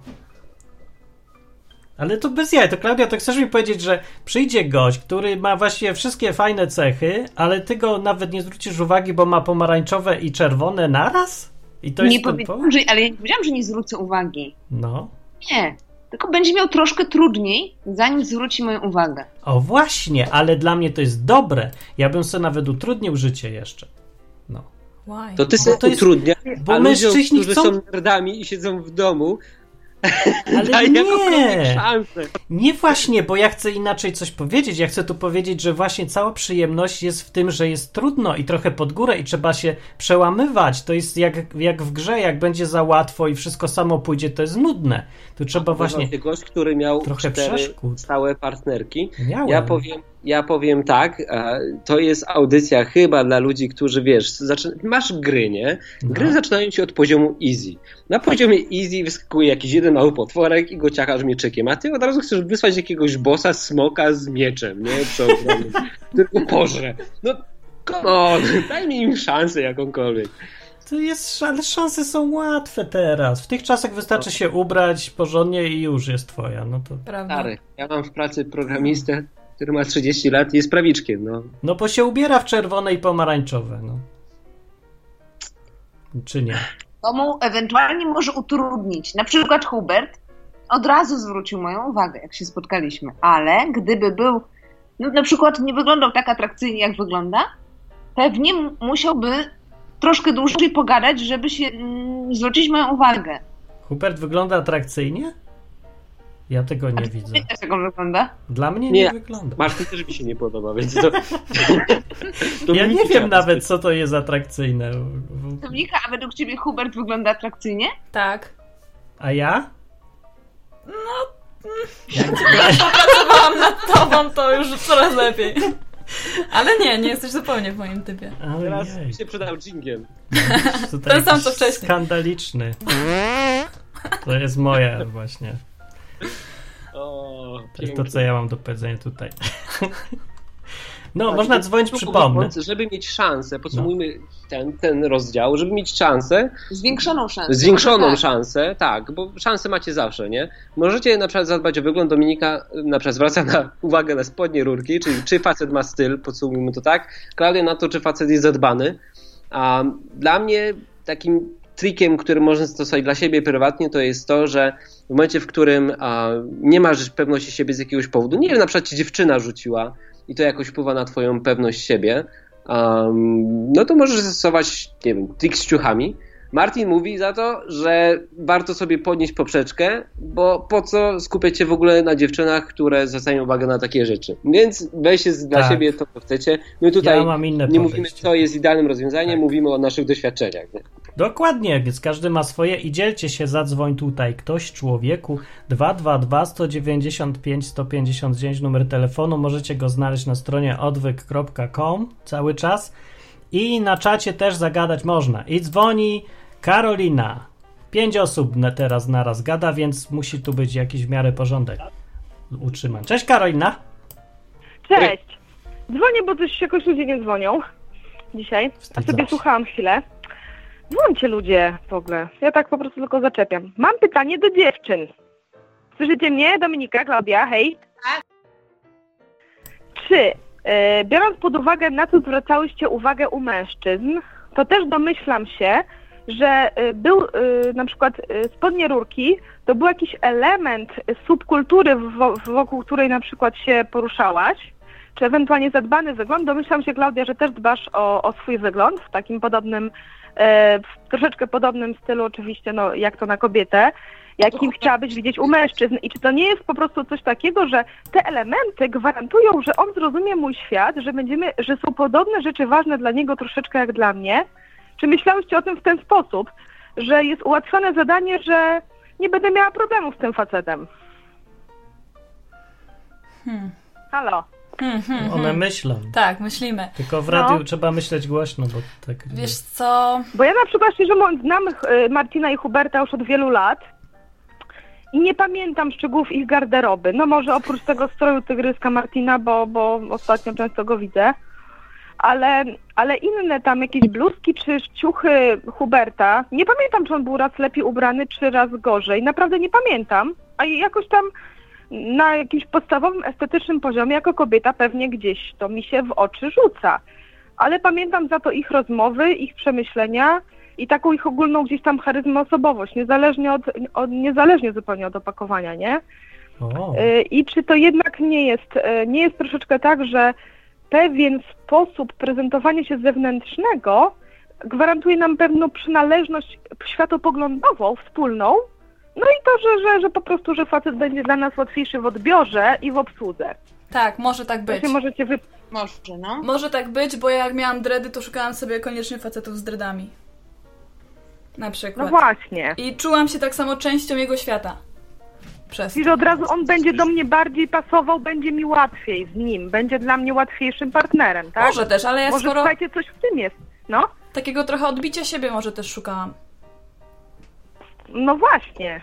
Ale to bez jaj, to Klaudia, to chcesz mi powiedzieć, że przyjdzie gość, który ma właściwie wszystkie fajne cechy, ale ty go nawet nie zwrócisz uwagi, bo ma pomarańczowe i czerwone naraz? I to nie jest powiedziałam, że, ale ja nie powiedziałam, że nie zwrócę uwagi. No. Nie. Tylko będzie miał troszkę trudniej, zanim zwróci moją uwagę. O właśnie, ale dla mnie to jest dobre. Ja bym sobie nawet utrudnił życie jeszcze. No. Why? To ty sobie to jest- utrudniasz, bo a ludziom, mężczyźni którzy chcą- są nerdami i siedzą w domu, Ale nie! szansę. Nie właśnie, bo ja chcę inaczej coś powiedzieć. Ja chcę tu powiedzieć, że właśnie cała przyjemność jest w tym, że jest trudno i trochę pod górę i trzeba się przełamywać. To jest jak, jak w grze, jak będzie za łatwo i wszystko samo pójdzie, to jest nudne. Tu trzeba właśnie... Ty gość, który miał trochę cztery przeszkód. stałe partnerki. Miałem. Ja powiem, ja powiem tak, e, to jest audycja chyba dla ludzi, którzy wiesz, zaczyna, masz gry, nie? Gry No. zaczynają się od poziomu easy. Na poziomie easy wyskakuje jakiś jeden mały potworek i go ciachasz mieczykiem, a ty od razu chcesz wysłać jakiegoś bossa smoka z mieczem, nie? Co tylko pożre. No, come on, daj mi im szansę jakąkolwiek. To jest, ale szanse są łatwe teraz. W tych czasach wystarczy się ubrać porządnie i już jest twoja. No to... Prawda? Stary, ja mam w pracy programistę, który ma 30 lat i jest prawiczkiem, no. No bo się ubiera w czerwone i pomarańczowe, no. Czy nie? To mu ewentualnie może utrudnić. Na przykład Hubert od razu zwrócił moją uwagę, jak się spotkaliśmy, ale gdyby był, no na przykład nie wyglądał tak atrakcyjnie, jak wygląda, pewnie musiałby troszkę dłużej pogadać, żeby się mm, zwrócić moją uwagę. Hubert wygląda atrakcyjnie? Ja tego nie widzę. Wiecie, jak on wygląda? Dla mnie nie, Nie. wygląda. Martin też mi się nie podoba, więc to... to Ja nie wiem nawet, co to jest atrakcyjne. Dominika, a według ciebie Hubert wygląda atrakcyjnie? Tak. A ja? Pracowałam nad tobą, to już coraz lepiej. Ale nie, nie jesteś zupełnie w moim typie. Teraz Ojej, się przydał dżingiem. Ten sam, jakiś co wcześniej. Skandaliczny. To jest moje właśnie. O, To jest to, co ja mam do powiedzenia tutaj. No, Tak, można dzwonić, przypomnę. Żeby mieć szansę, podsumujmy ten, ten rozdział, żeby mieć szansę, Zwiększoną szansę. zwiększoną Tak. szansę, tak, bo szansę macie zawsze, nie? Możecie na przykład zadbać o wygląd. Dominika na przykład zwraca na uwagę na spodnie rurki, czyli czy facet ma styl, podsumujmy to tak. Klaudia na to, czy facet jest zadbany. A dla mnie takim trikiem, który można stosować dla siebie prywatnie, to jest to, że w momencie, w którym a, nie masz pewności siebie z jakiegoś powodu, nie wiem, na przykład ci dziewczyna rzuciła i to jakoś wpływa na twoją pewność siebie, um, no to możesz zastosować, nie wiem, trik z ciuchami. Martin mówi za to, że warto sobie podnieść poprzeczkę, bo po co skupiać się w ogóle na dziewczynach, które zwracają uwagę na takie rzeczy. Więc weźcie dla Tak. siebie to, co chcecie. My tutaj Ja nie mówimy, podejście. co jest idealnym rozwiązaniem, Tak. mówimy o naszych doświadczeniach. Nie? Dokładnie, więc każdy ma swoje i dzielcie się, zadzwoń tutaj ktoś człowieku 222 195 159 numer telefonu, możecie go znaleźć na stronie odwyk.com cały czas i na czacie też zagadać można. I dzwoni Karolina. Pięć osób na- teraz naraz gada, więc musi tu być jakiś w miarę porządek utrzymany. Cześć Karolina. Cześć! Dzwonię, bo coś jakoś ludzie nie dzwonią dzisiaj. A sobie słuchałam chwilę. Dzwońcie ludzie w ogóle. Ja tak po prostu tylko zaczepiam. Mam pytanie do dziewczyn. Słyszycie mnie? Dominika, Klaudia, hej. Czy, e, biorąc pod uwagę, na co zwracałyście uwagę u mężczyzn, to też domyślam się, że e, był e, na przykład spodnie rurki, to był jakiś element subkultury, wo- wokół której na przykład się poruszałaś, czy ewentualnie zadbany wygląd. Domyślam się, Klaudia, że też dbasz o, o swój wygląd w takim podobnym, w troszeczkę podobnym stylu oczywiście, no jak to na kobietę, jakim chciałabyś widzieć u mężczyzn. I czy to nie jest po prostu coś takiego, że te elementy gwarantują, że on zrozumie mój świat, że będziemy, że są podobne rzeczy ważne dla niego troszeczkę jak dla mnie? Czy myślałyście o tym w ten sposób, że jest ułatwione zadanie, że nie będę miała problemu z tym facetem? Hmm. Halo? Hmm, hmm, One hmm. myślą. Tak, myślimy. Tylko w radiu No. trzeba myśleć głośno, bo tak... Wiesz co? Bo ja na przykład szczerze mówiąc znam y, Martina i Huberta już od wielu lat i nie pamiętam szczegółów ich garderoby. No może oprócz tego stroju tygryska Martina, bo, bo ostatnio często go widzę. Ale, ale inne tam jakieś bluzki czy ciuchy Huberta, nie pamiętam czy on był raz lepiej ubrany czy raz gorzej. Naprawdę nie pamiętam. A jakoś tam na jakimś podstawowym estetycznym poziomie jako kobieta pewnie gdzieś to mi się w oczy rzuca. Ale pamiętam za to ich rozmowy, ich przemyślenia i taką ich ogólną gdzieś tam charyzmę, osobowość, niezależnie od, od niezależnie zupełnie od opakowania, nie? O, Y, I czy to jednak nie jest, y, nie jest troszeczkę tak, że pewien sposób prezentowania się zewnętrznego gwarantuje nam pewną przynależność światopoglądową, wspólną, no i to, że, że, że po prostu, że facet będzie dla nas łatwiejszy w odbiorze i w obsłudze. Tak, może tak To być. się możecie wy... Może, no. Może tak być, bo jak miałam dredy, to szukałam sobie koniecznie facetów z dreadami. Na No przykład. właśnie. I czułam się tak samo częścią jego świata. Przez to. że od razu on będzie do mnie bardziej pasował, będzie mi łatwiej z nim, będzie dla mnie łatwiejszym partnerem, tak? Może też, ale ja Może skoro słuchajcie, coś w tym jest. No, takiego trochę odbicia siebie może też szukałam. No właśnie.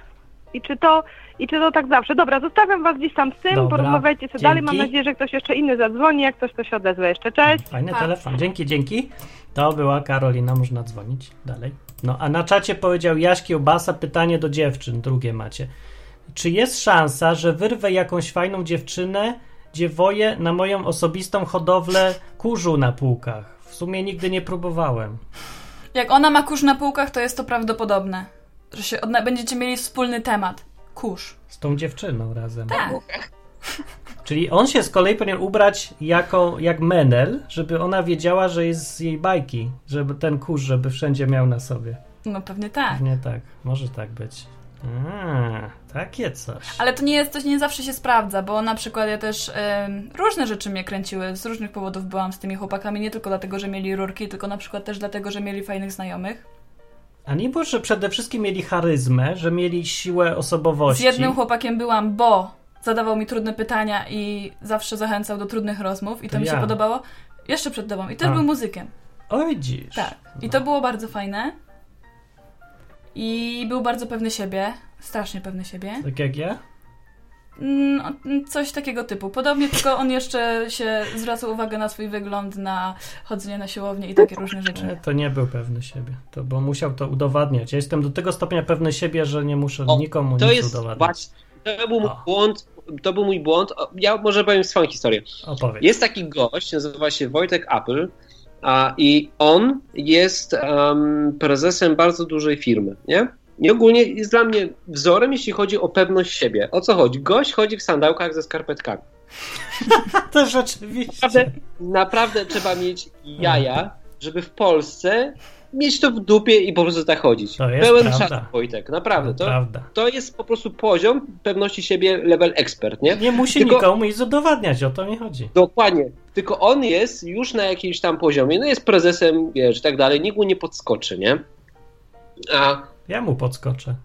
I czy to, i czy to tak zawsze? Dobra, zostawiam was gdzieś tam z tym, Dobra, porozmawiajcie sobie dalej. Mam nadzieję, że ktoś jeszcze inny zadzwoni, jak ktoś to się odezwie jeszcze. Cześć! Fajny Tak. telefon. Dzięki, dzięki. To była Karolina, można dzwonić dalej. No, a na czacie powiedział Jaś Kiełbasa, pytanie do dziewczyn, drugie macie. Czy jest szansa, że wyrwę jakąś fajną dziewczynę, dziewoję na moją osobistą hodowlę kurzu na półkach? W sumie nigdy nie próbowałem. Jak ona ma kurz na półkach, to jest to prawdopodobne. Że się odna- będziecie mieli wspólny temat. Kurz. Z tą dziewczyną razem. Tak. Czyli on się z kolei powinien ubrać jako, jak menel, żeby ona wiedziała, że jest z jej bajki, żeby ten kurz, żeby wszędzie miał na sobie. No pewnie tak. Nie tak, może tak być. A, takie coś. Ale to nie jest, to nie zawsze się sprawdza, bo na przykład ja też różne rzeczy mnie kręciły, z różnych powodów byłam z tymi chłopakami, nie tylko dlatego, że mieli rurki, tylko na przykład też dlatego, że mieli fajnych znajomych. A nie było, że przede wszystkim mieli charyzmę, że mieli siłę Z osobowości. jednym chłopakiem byłam, bo zadawał mi trudne pytania i zawsze zachęcał do trudnych rozmów i to, To mi się ja. podobało. Jeszcze przed tobą. I też A. był muzykiem. Oj, dziś. Tak. I No. to było bardzo fajne. I był bardzo pewny siebie. Strasznie pewny siebie. Tak jak ja? No, coś takiego typu. Podobnie, tylko on jeszcze się zwracał uwagę na swój wygląd, na chodzenie na siłownię i takie różne rzeczy. To nie był pewny siebie, to, bo musiał to udowadniać. Ja jestem do tego stopnia pewny siebie, że nie muszę O, nikomu To nic jest udowadniać. właśnie, to był mój O. błąd, to był mój błąd. Ja może powiem swoją historię. Opowiedz. Jest taki gość, nazywa się Wojtek Apple a, i on jest em, prezesem bardzo dużej firmy, nie? I ogólnie jest dla mnie wzorem, jeśli chodzi o pewność siebie. O co chodzi? Gość chodzi w sandałkach ze skarpetkami. To rzeczywiście. Naprawdę, naprawdę trzeba mieć jaja, żeby w Polsce mieć to w dupie i po prostu tak chodzić. To jest Pełen prawda. Wojtek, naprawdę. To, Prawda. to jest po prostu poziom pewności siebie, level ekspert, nie? Nie musi Tylko- nikomu nic udowadniać, o to mi chodzi. Dokładnie. Tylko on jest już na jakimś tam poziomie, no jest prezesem, wiesz, i tak dalej, nikt mu nie podskoczy, nie? A Ja mu podskoczę.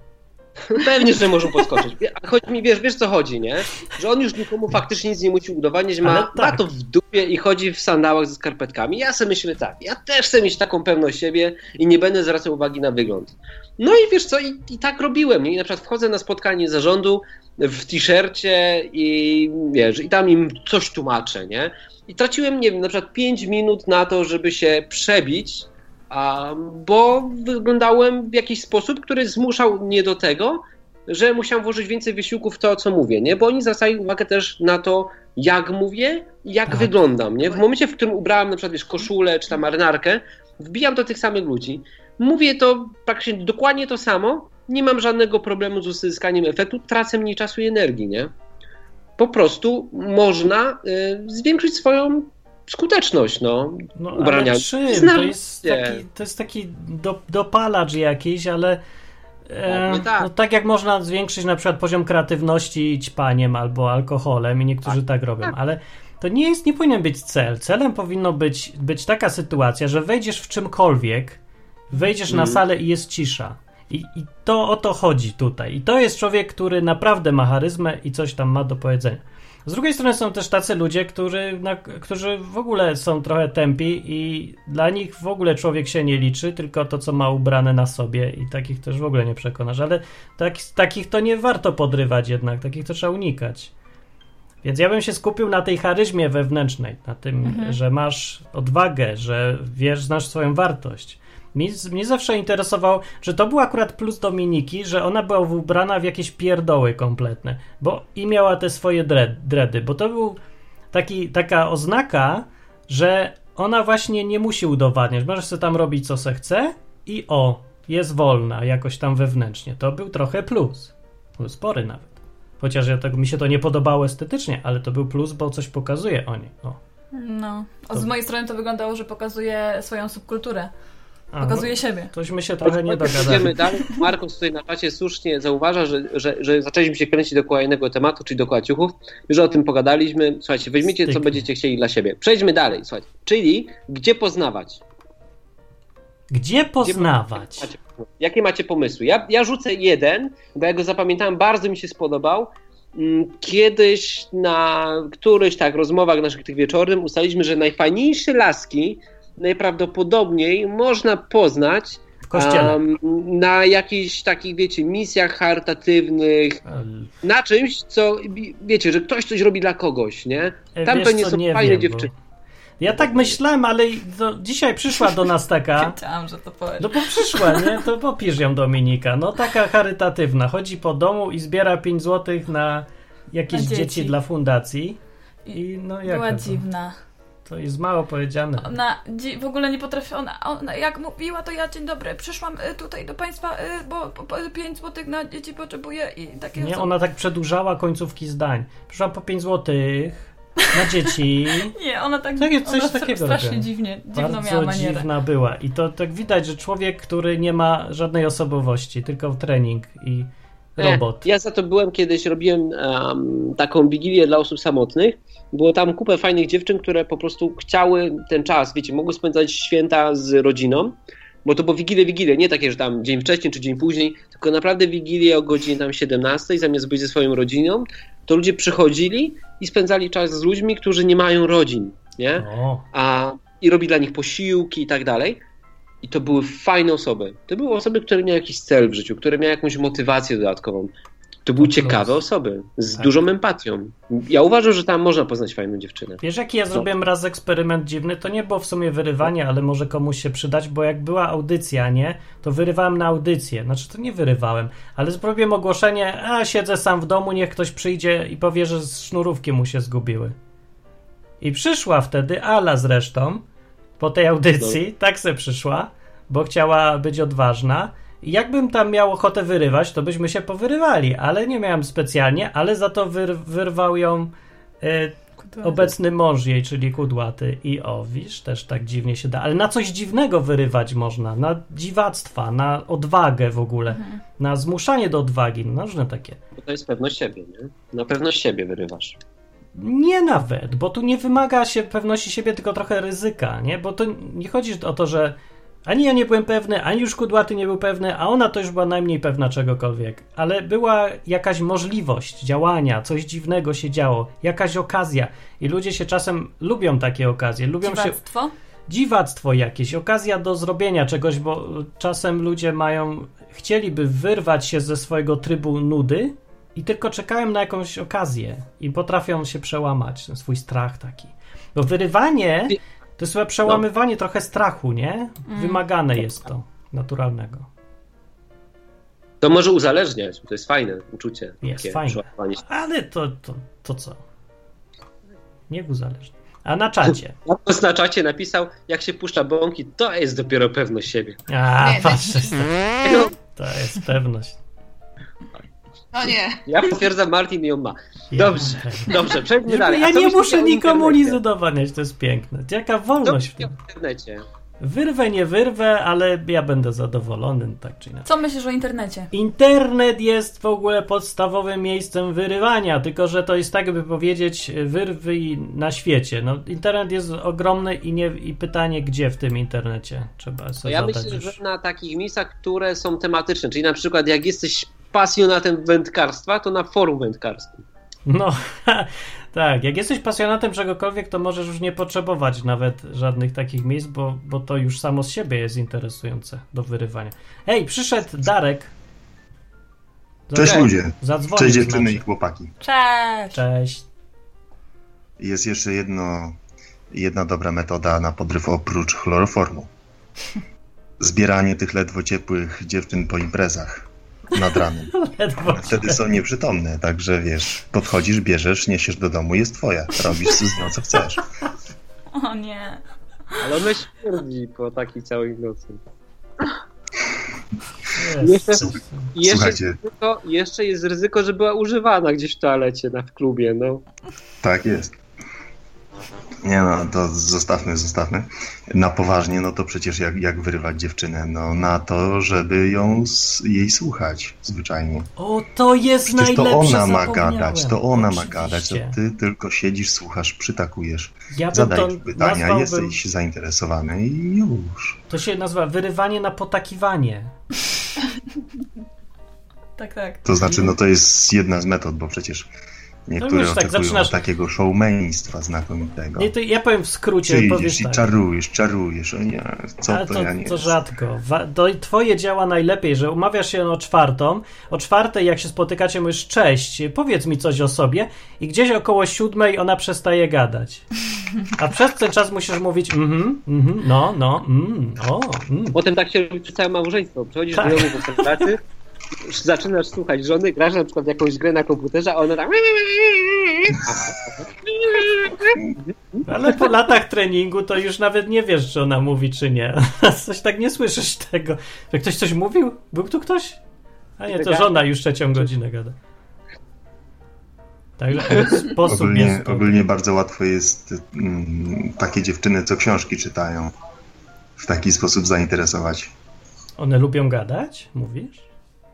pewnie, że może podskoczyć. A Chodzi mi, wiesz, wiesz co chodzi, nie? Że on już nikomu faktycznie nic nie musi udowadniać, ma, tak. ma to w dupie i chodzi w sandałach ze skarpetkami. Ja sobie myślę tak, ja też chcę mieć taką pewność siebie i nie będę zwracał uwagi na wygląd. No i wiesz co, i, i tak robiłem, nie? I na przykład wchodzę na spotkanie zarządu w t-shircie i wiesz, i tam im coś tłumaczę, nie? I traciłem, nie wiem, na przykład 5 minut na to, żeby się przebić, bo wyglądałem w jakiś sposób, który zmuszał mnie do tego, że musiałem włożyć więcej wysiłku w to, co mówię, nie? Bo oni zwracają uwagę też na to, jak mówię i jak Tak. wyglądam, nie? W momencie, w którym ubrałem na przykład, wiesz, koszulę czy tam marynarkę, wbijam do tych samych ludzi. Mówię to praktycznie dokładnie to samo, nie mam żadnego problemu z uzyskaniem efektu, tracę mniej czasu i energii, nie? Po prostu można y, zwiększyć swoją skuteczność, no. No, Ubrania. ale czym? Znam To jest taki, to jest taki do, dopalacz jakiś, ale e, Pewnie tak. no, tak jak można zwiększyć na przykład poziom kreatywności ćpaniem albo alkoholem i niektórzy tak, robią, ale to nie jest, nie powinien być cel. Celem powinno być, być taka sytuacja, że wejdziesz w czymkolwiek, wejdziesz na Mhm. salę i jest cisza. I, I to o to chodzi tutaj. I to jest człowiek, który naprawdę ma charyzmę i coś tam ma do powiedzenia. Z drugiej strony są też tacy ludzie, którzy, na, którzy w ogóle są trochę tępi i dla nich w ogóle człowiek się nie liczy, tylko to, co ma ubrane na sobie i takich też w ogóle nie przekonasz. Ale tak, takich to nie warto podrywać jednak, takich to trzeba unikać. Więc ja bym się skupił na tej charyzmie wewnętrznej, na tym, że masz odwagę, że wiesz, znasz swoją wartość. Mnie, mnie zawsze interesował, że to był akurat plus Dominiki, że ona była ubrana w jakieś pierdoły kompletne, bo i miała te swoje dread, dready, bo to był taki, taka oznaka, że ona właśnie nie musi udowadniać, możesz sobie tam robić co se chce i o, jest wolna jakoś tam wewnętrznie. To był trochę plus, był spory nawet. Chociaż ja tak, mi się to nie podobało estetycznie, ale to był plus, bo coś pokazuje o niej. O. No. To- z mojej strony to wyglądało, że pokazuje swoją subkulturę. A, Pokazuje no, siebie. tośmy się trochę nie Idziemy dogadali. dalej. Markus tutaj na czacie słusznie zauważa, że, że, że zaczęliśmy się kręcić dookoła innego tematu, czyli dookoła ciuchów. Już o tym pogadaliśmy. Słuchajcie, weźmiecie co Styknie. będziecie chcieli dla siebie. Przejdźmy dalej, słuchajcie. Czyli gdzie poznawać? Gdzie poznawać? Macie, jakie macie pomysły? Ja, ja rzucę jeden, bo ja go zapamiętałem, bardzo mi się spodobał. Mm, Kiedyś na którychś tak rozmowach naszych tych wieczornym ustaliliśmy, że najfajniejsze laski najprawdopodobniej można poznać W kościele. em, na jakichś takich, wiecie, misjach charytatywnych, na czymś, co, wiecie, że ktoś coś robi dla kogoś, nie? E, Tam wiesz pewnie są nie fajne wiem, dziewczyny. Bo... Ja tak myślałem, ale dzisiaj przyszła do nas taka. Wiedziałam, że to powiesz. No bo przyszła, nie? To popisz ją Dominika. No taka charytatywna. Chodzi po domu i zbiera 5 zł na jakieś Na dzieci. dzieci. dla fundacji. I no jak Była to? dziwna. To jest mało powiedziane. Ona w ogóle nie potrafi, ona, ona jak mówiła, to ja dzień dobry, przyszłam y, tutaj do państwa, y, bo 5 złotych na dzieci potrzebuję i takie Nie, ona tak przedłużała końcówki zdań. Przyszła po 5 zł na dzieci. Nie, ona tak, Takie- coś ona takiego strasznie robiła. dziwnie, dziwną miała Bardzo manierę. dziwna była. I to tak widać, że człowiek, który nie ma żadnej osobowości, tylko trening i robot. Ja za to byłem kiedyś, robiłem em, taką wigilię dla osób samotnych. Było tam kupę fajnych dziewczyn, które po prostu chciały ten czas, wiecie, mogły spędzać święta z rodziną, bo to było wigilie, wigilie, nie takie, że tam dzień wcześniej czy dzień później, tylko naprawdę wigilie o godzinie tam 17, zamiast być ze swoją rodziną, to ludzie przychodzili i spędzali czas z ludźmi, którzy nie mają rodzin, nie? O, a, i robi dla nich posiłki i tak dalej. I to były fajne osoby. To były osoby, które miały jakiś cel w życiu, które miały jakąś motywację dodatkową. To były plus. ciekawe osoby, z Tak. dużą empatią. Ja uważam, że tam można poznać fajną dziewczynę. Wiesz, jaki ja zrobiłem raz eksperyment dziwny? To nie było w sumie wyrywanie, ale może komuś się przydać, bo jak była audycja, nie? To wyrywałem na audycję. Znaczy, to nie wyrywałem, ale zrobiłem ogłoszenie, a siedzę sam w domu, niech ktoś przyjdzie i powie, że sznurówki mu się zgubiły. I przyszła wtedy Ala zresztą, po tej audycji, tak se przyszła, bo chciała być odważna. Jakbym tam miał ochotę wyrywać, to byśmy się powyrywali, ale nie miałem specjalnie, ale za to wyr- wyrwał ją e, obecny mąż jej, czyli kudłaty. I o, widzisz, też tak dziwnie się da. Ale na coś dziwnego wyrywać można, na dziwactwa, na odwagę w ogóle, na zmuszanie do odwagi, no różne takie. Bo to jest pewność siebie, nie? Na pewność siebie wyrywasz. Nie nawet, bo tu nie wymaga się pewności siebie, tylko trochę ryzyka, nie? Bo to nie chodzi o to, że ani ja nie byłem pewny, ani już kudłaty nie był pewny, a ona to już była najmniej pewna czegokolwiek. Ale była jakaś możliwość działania, coś dziwnego się działo, jakaś okazja. I ludzie się czasem lubią takie okazje, lubią się Dziwactwo? dziwactwo jakieś, okazja do zrobienia czegoś, bo czasem ludzie mają, chcieliby wyrwać się ze swojego trybu nudy i tylko czekają na jakąś okazję i potrafią się przełamać, ten swój strach taki. Bo wyrywanie to jest chyba przełamywanie trochę strachu, nie? Wymagane jest to, naturalnego. To może uzależniać, to jest fajne uczucie. Jest takie fajne. Ale to, to, to co? Niech uzależni. A na czacie? Markus na czacie napisał, jak się puszcza bąki, to jest dopiero pewność siebie. A, Nie, patrzę. To jest pewność. No nie. Ja potwierdzam, Martin ją ma. Ja Dobrze, pewność. dobrze, przejdźmy Ja, dalej. ja nie muszę o nikomu nic udowadniać, to jest piękne. Jaka wolność w tym. o internecie? Wyrwę, nie wyrwę, ale ja będę zadowolony, tak czy inaczej. Co myślisz o internecie? Internet jest w ogóle podstawowym miejscem wyrywania, tylko że to jest tak, by powiedzieć, wyrwij na świecie. No, internet jest ogromny i, nie, i pytanie, gdzie w tym internecie trzeba sobie ja myślę, już. że na takich miejscach, które są tematyczne, czyli na przykład jak jesteś pasjonatem wędkarstwa, to na forum wędkarskim. No, tak. Jak jesteś pasjonatem czegokolwiek, to możesz już nie potrzebować nawet żadnych takich miejsc, bo, bo to już samo z siebie jest interesujące do wyrywania. Hej, przyszedł Darek. Cześć Okej. ludzie. Zadzwonił Cześć dziewczyny nami. i chłopaki. Cześć! Cześć. Jest jeszcze jedno, jedna dobra metoda na podryw oprócz chloroformu. Zbieranie tych ledwo ciepłych dziewczyn po imprezach nad ranem. Wtedy są nieprzytomne, także wiesz, podchodzisz, bierzesz, niesiesz do domu, jest twoja. Robisz z nią co chcesz. O nie. Ale ona śmierdzi po takiej całej nocy. Jeszcze, i jeszcze, ryzyko, jeszcze jest ryzyko, że była używana gdzieś w toalecie na w klubie. No. Tak jest. Nie no, to zostawmy, zostawmy. Na poważnie, no to przecież jak, jak wyrywać dziewczynę? No na to, żeby ją, s- jej słuchać zwyczajnie. O, to jest Przecież to najlepsze, ona ma gadać, to ona ma gadać, a Oczywiście. ty tylko siedzisz, słuchasz, przytakujesz, Ja zadajesz to pytania, nazwałbym, jesteś zainteresowany i już. To się nazywa wyrywanie na potakiwanie. Tak, tak. To znaczy, no to jest jedna z metod, bo przecież niektóre wiesz, tak oczekują zaczynasz- takiego showmeństwa znakomitego. Nie, to ja powiem w skrócie, Przyjdziesz powiesz i tak. czarujesz, czarujesz, o nie, co Ale to, to, ja nie to wiem. rzadko. Wa- To twoje działa najlepiej, że umawiasz się o czwartą. O czwartej, jak się spotykacie, mówisz cześć, powiedz mi coś o sobie i gdzieś około siódmej ona przestaje gadać. A przez ten czas musisz mówić mhm, mhm, no, no, mm, o, mm. Potem tak się robi przez całe małżeństwo. Przychodzisz Tak. do domu po pracy, zaczynasz słuchać żony, grasz na przykład jakąś grę na komputerze, a ona tak... Ale po latach treningu to już nawet nie wiesz, czy ona mówi, czy nie. Coś tak nie słyszysz tego. Że ktoś coś mówił? Był tu ktoś? A nie, to żona już trzecią godzinę gada. Także sposób Ogólnie, jest... ogólnie bardzo łatwo jest mm, takie dziewczyny, co książki czytają, w taki sposób zainteresować. One lubią gadać, mówisz?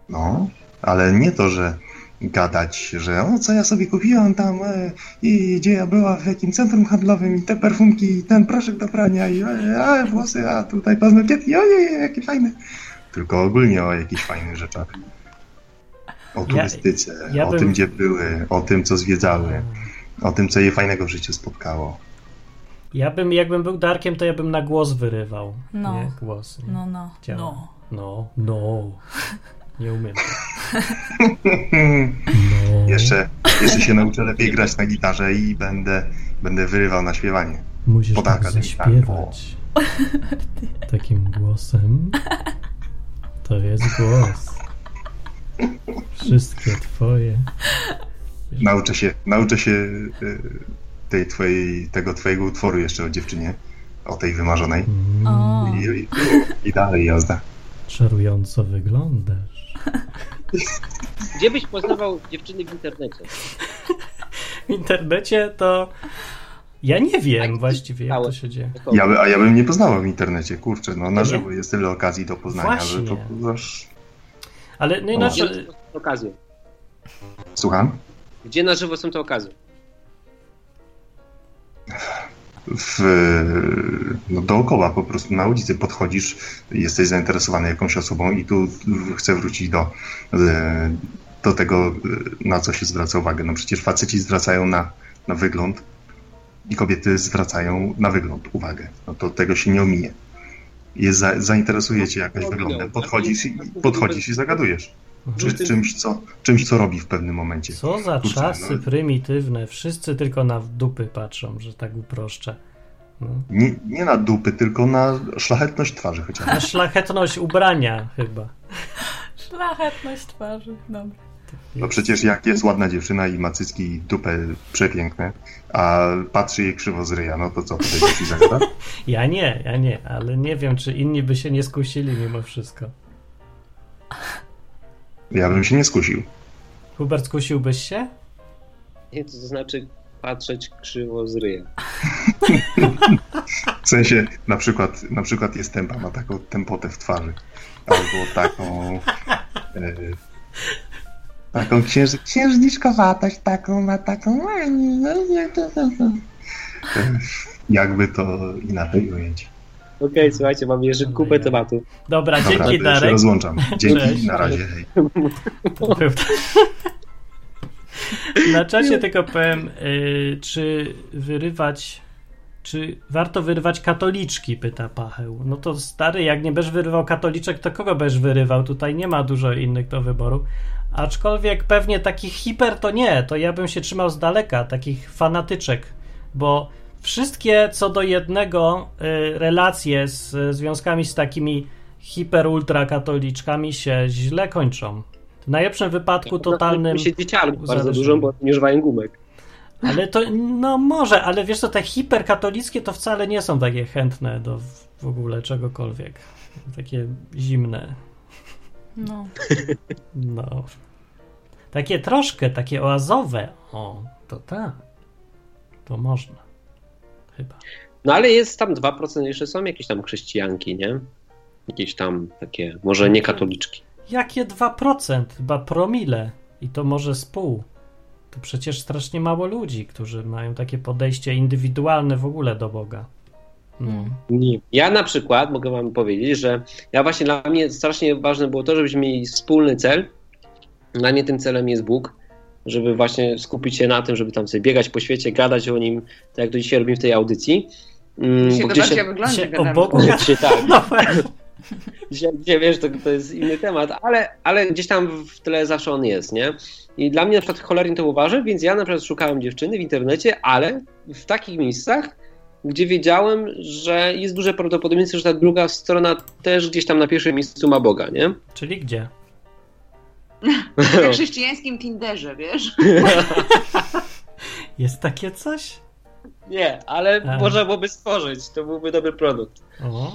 No, ale nie to, że gadać, że o, co ja sobie kupiłam tam e, i gdzie ja była, w jakim centrum handlowym i te perfumki, i ten proszek do prania i e, a, włosy, a tutaj paznokietki, ojej, jakie fajne. Tylko ogólnie o jakichś fajnych rzeczach. O turystyce, ja o bym- tym, gdzie były, o tym, co zwiedzały, o tym, co je fajnego w życiu spotkało. Ja bym, jakbym był Darkiem, to ja bym na głos wyrywał. No. Nie, głos. Nie. No, no, Działa. no. No, no. Nie umiem. No. Jeszcze, jeszcze się nauczę lepiej grać na gitarze i będę, będę wyrywał na śpiewanie. Musisz Podaka, tak zaśpiewać takim głosem. To jest głos. Wszystkie twoje. Nauczę się, nauczę się y, tej twojej, tego twojego utworu jeszcze o dziewczynie, o tej wymarzonej. Mm. I, i, i dalej jazda. czarująco wyglądasz. Gdzie byś poznawał dziewczyny w internecie? W internecie to. Ja nie wiem właściwie, jak to się dzieje. Ja, by- a ja bym nie poznawał w internecie, kurczę, no na żywo jest tyle okazji do poznania, Właśnie. że to aż... Ale no O. Gdzie inaczej. są te okazje? Słucham? Gdzie na żywo są te okazje? W, no dookoła po prostu na ulicy podchodzisz, jesteś zainteresowany jakąś osobą i tu chcę wrócić do, e, do tego, e, na co się zwraca uwagę. No przecież faceci zwracają na, na wygląd i kobiety zwracają na wygląd uwagę. No to tego się nie ominie. Jest za, zainteresuje cię jakoś wyglądem, podchodzisz i, podchodzisz i zagadujesz. Czy, czymś, co, czymś, co robi w pewnym momencie. Co za Kurczę, czasy no. prymitywne. Wszyscy tylko na dupy patrzą, że tak uproszczę. No. Nie, nie na dupy, tylko na szlachetność twarzy Na chociażby. szlachetność ubrania chyba. Szlachetność twarzy. Dobra. No przecież jak jest ładna dziewczyna i ma cycki i dupę przepiękne, a patrzy jej krzywo z ryja, no to co, to będzie ci zagada? Ja nie, ja nie, ale nie wiem, czy inni by się nie skusili mimo wszystko. Ja bym się nie skusił. Hubert, skusiłbyś się? Nie, to znaczy patrzeć krzywo z ryja. W sensie, na przykład, na przykład jest tempa, ma taką tempotę w twarzy. Albo taką... E, taką księż, księżniczkowatość, taką ma taką... E, Jakby to inaczej ujęć. Okej, słuchajcie, mamy jeszcze kupę. Dobra, Dobra, dzięki to się Darek. rozłączam. Dzięki, Cześć. na razie, hej. Na czasie tylko powiem, y, czy wyrywać, czy warto wyrywać katoliczki, pyta Pacheł. No to stary, jak nie będziesz wyrywał katoliczek, to kogo będziesz wyrywał? Tutaj nie ma dużo innych do wyboru. Aczkolwiek pewnie takich hiper to nie, to ja bym się trzymał z daleka, takich fanatyczek, bo wszystkie co do jednego y, relacje z związkami z takimi hiper ultra katoliczkami się źle kończą. W najlepszym wypadku totalnym. się dzieciarmi bardzo dużo, bo nie używają gumek. Ale to, no może, ale wiesz co, te hiperkatolickie to wcale nie są takie chętne do w- w ogóle czegokolwiek. Takie zimne. No. No. Takie troszkę, takie oazowe. O, to tak. To można. Chyba. No ale jest tam 2% jeszcze są jakieś tam chrześcijanki, nie? Jakieś tam takie, może nie katoliczki. Jakie 2%? Chyba promile. I to może z pół. To przecież strasznie mało ludzi, którzy mają takie podejście indywidualne w ogóle do Boga. No. Nie. Ja na przykład mogę wam powiedzieć, że ja właśnie dla mnie strasznie ważne było to, żebyśmy mieli wspólny cel. Dla mnie tym celem jest Bóg, żeby właśnie skupić się na tym, żeby tam sobie biegać po świecie, gadać o nim, tak jak to dzisiaj robimy w tej audycji. Mm, Dzisiaj bo to gdzieś bardziej o. Bogu Dzisiaj tak. No. Dzisiaj, dzisiaj wiesz, to, to jest inny temat, ale, ale gdzieś tam w tle zawsze on jest, nie? I dla mnie na przykład cholernie to uważa, więc ja na przykład szukałem dziewczyny w internecie, ale w takich miejscach, gdzie wiedziałem, że jest duże prawdopodobieństwo, że ta druga strona też gdzieś tam na pierwszym miejscu ma Boga, nie? Czyli gdzie? Na chrześcijańskim Tinderze, wiesz? Jest takie coś? Nie, ale A. można byłoby stworzyć, to byłby dobry produkt. O,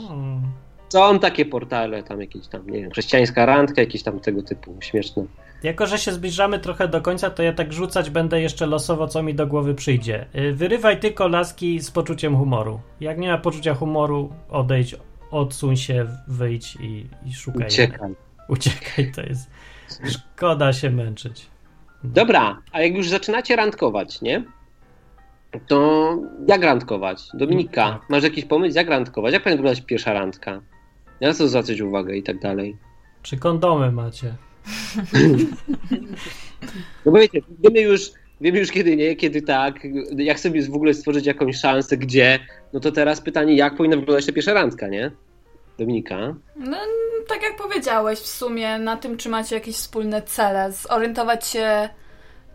Są takie portale, tam jakieś tam, nie wiem, chrześcijańska randka, jakieś tam tego typu, śmieszne. Jako, że się zbliżamy trochę do końca, to ja tak rzucać będę jeszcze losowo, co mi do głowy przyjdzie. Y, Wyrywaj tylko laski z poczuciem humoru. Jak nie ma poczucia humoru, odejdź, odsuń się, wyjdź i, i szukaj. Uciekaj. Uciekaj, to jest. Szkoda się męczyć. Dobra, a jak już zaczynacie randkować, nie? To jak randkować? Dominika, masz jakiś pomysł, jak randkować? Jak powinna wyglądać pierwsza randka? Na co zwracać uwagę i tak dalej? Czy kondomy macie? No bo wiecie, wiemy już, wiemy już kiedy nie, kiedy tak, jak sobie w ogóle stworzyć jakąś szansę, gdzie, no to teraz pytanie, jak powinna wyglądać ta pierwsza randka, nie? Dominika? No, tak jak powiedziałeś, w sumie na tym, czy macie jakieś wspólne cele, zorientować się,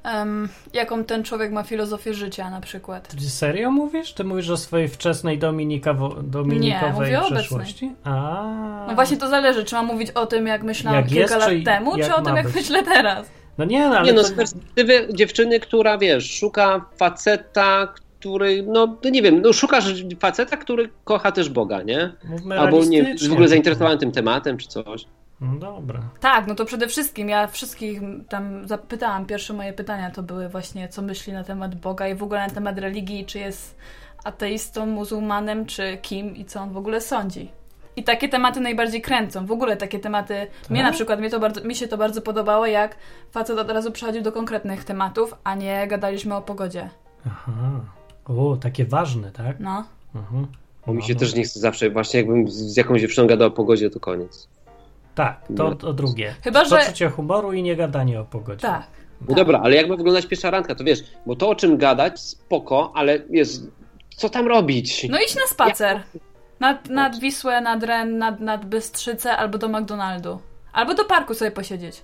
em, jaką ten człowiek ma filozofię życia na przykład. Ty serio mówisz? Ty mówisz o swojej wczesnej Dominikawo, dominikowej mówię o przeszłości? A. No właśnie to zależy, czy mam mówić o tym, jak myślałam Jak kilka jest, lat czy temu, czy o tym, jak być? myślę teraz. No nie, no, ale Nie no, z perspektywy dziewczyny, która, wiesz, szuka faceta, który, no, no nie wiem, no szukasz faceta, który kocha też Boga, nie? Mówmy Albo nie, w ogóle zainteresowany tym tematem, czy coś. No dobra. Tak, no to przede wszystkim ja wszystkich tam zapytałam, pierwsze moje pytania to były właśnie, co myśli na temat Boga i w ogóle na temat religii, czy jest ateistą, muzułmanem, czy kim i co on w ogóle sądzi. I takie tematy najbardziej kręcą. W ogóle takie tematy. Mnie Tak? na przykład mnie to bardzo, mi się to bardzo podobało, jak facet od razu przechodził do konkretnych tematów, a nie gadaliśmy o pogodzie. Aha. O, takie ważne, tak? No. Mhm. Bo mi się No, też no. nie chce zawsze, właśnie jakbym z z jakąś dziewczyną gadał o pogodzie, to koniec. Tak, to, to drugie. Chyba, że- Poczucie humoru i nie gadanie o pogodzie. Tak. No tak. dobra, ale jak ma wyglądać pierwsza randka, to wiesz, bo to o czym gadać, spoko, ale jest, co tam robić? No idź na spacer. Nad, nad Wisłę, nad Ren, nad, nad Bystrzycę albo do McDonaldu. Albo do parku sobie posiedzieć.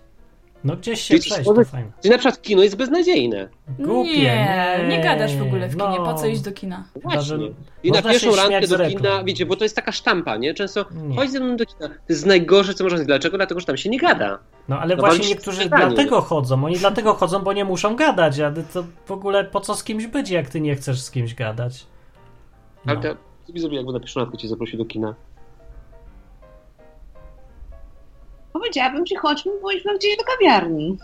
No gdzieś się przejść, to fajne. Czyli na przykład kino jest beznadziejne. Głupie, nie, nie. nie gadasz w ogóle w kinie. No. Po co iść do kina? Właśnie. I na pierwszą randkę do kina, wiecie, bo to jest taka sztampa, nie? Często Nie. chodź ze mną do kina. To jest najgorsze, co można zrobić. Dlaczego? Dlatego, że tam się nie gada. No ale No, właśnie niektórzy dlatego chodzą. Oni dlatego chodzą, bo nie muszą gadać. A ty to w ogóle po co z kimś być, jak ty nie chcesz z kimś gadać? No. Ale to, co byś zrobił, jakby na pierwszą randkę cię zaprosił do kina? Powiedziałabym ci, chodźmy, pójdźmy gdzieś do kawiarni,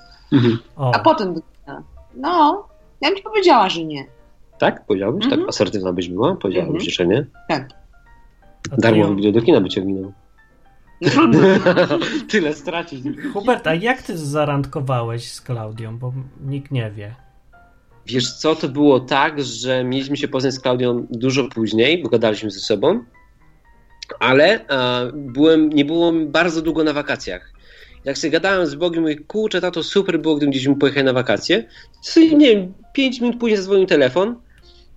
O, a potem do kina. No, ja bym ci powiedziała, że nie. Tak? Powiedziałbyś? Mhm. Tak asertywna byś była? Powiedziałbyś Mhm. jeszcze nie? a ty Darmowy ją- do kina by cię minął. No. Tyle stracić. Hubert, a jak ty zarandkowałeś z Klaudią? Bo nikt nie wie. Wiesz co, to było tak, że mieliśmy się poznać z Klaudią dużo później, bo gadaliśmy ze sobą, ale byłem, nie było mi bardzo długo na wakacjach. Jak sobie gadałem z Bogiem, mówię, kurczę, tato, super było, gdybym gdzieś mógł pojechać na wakacje. Sobie, nie wiem, 5 minut później zadzwonił telefon,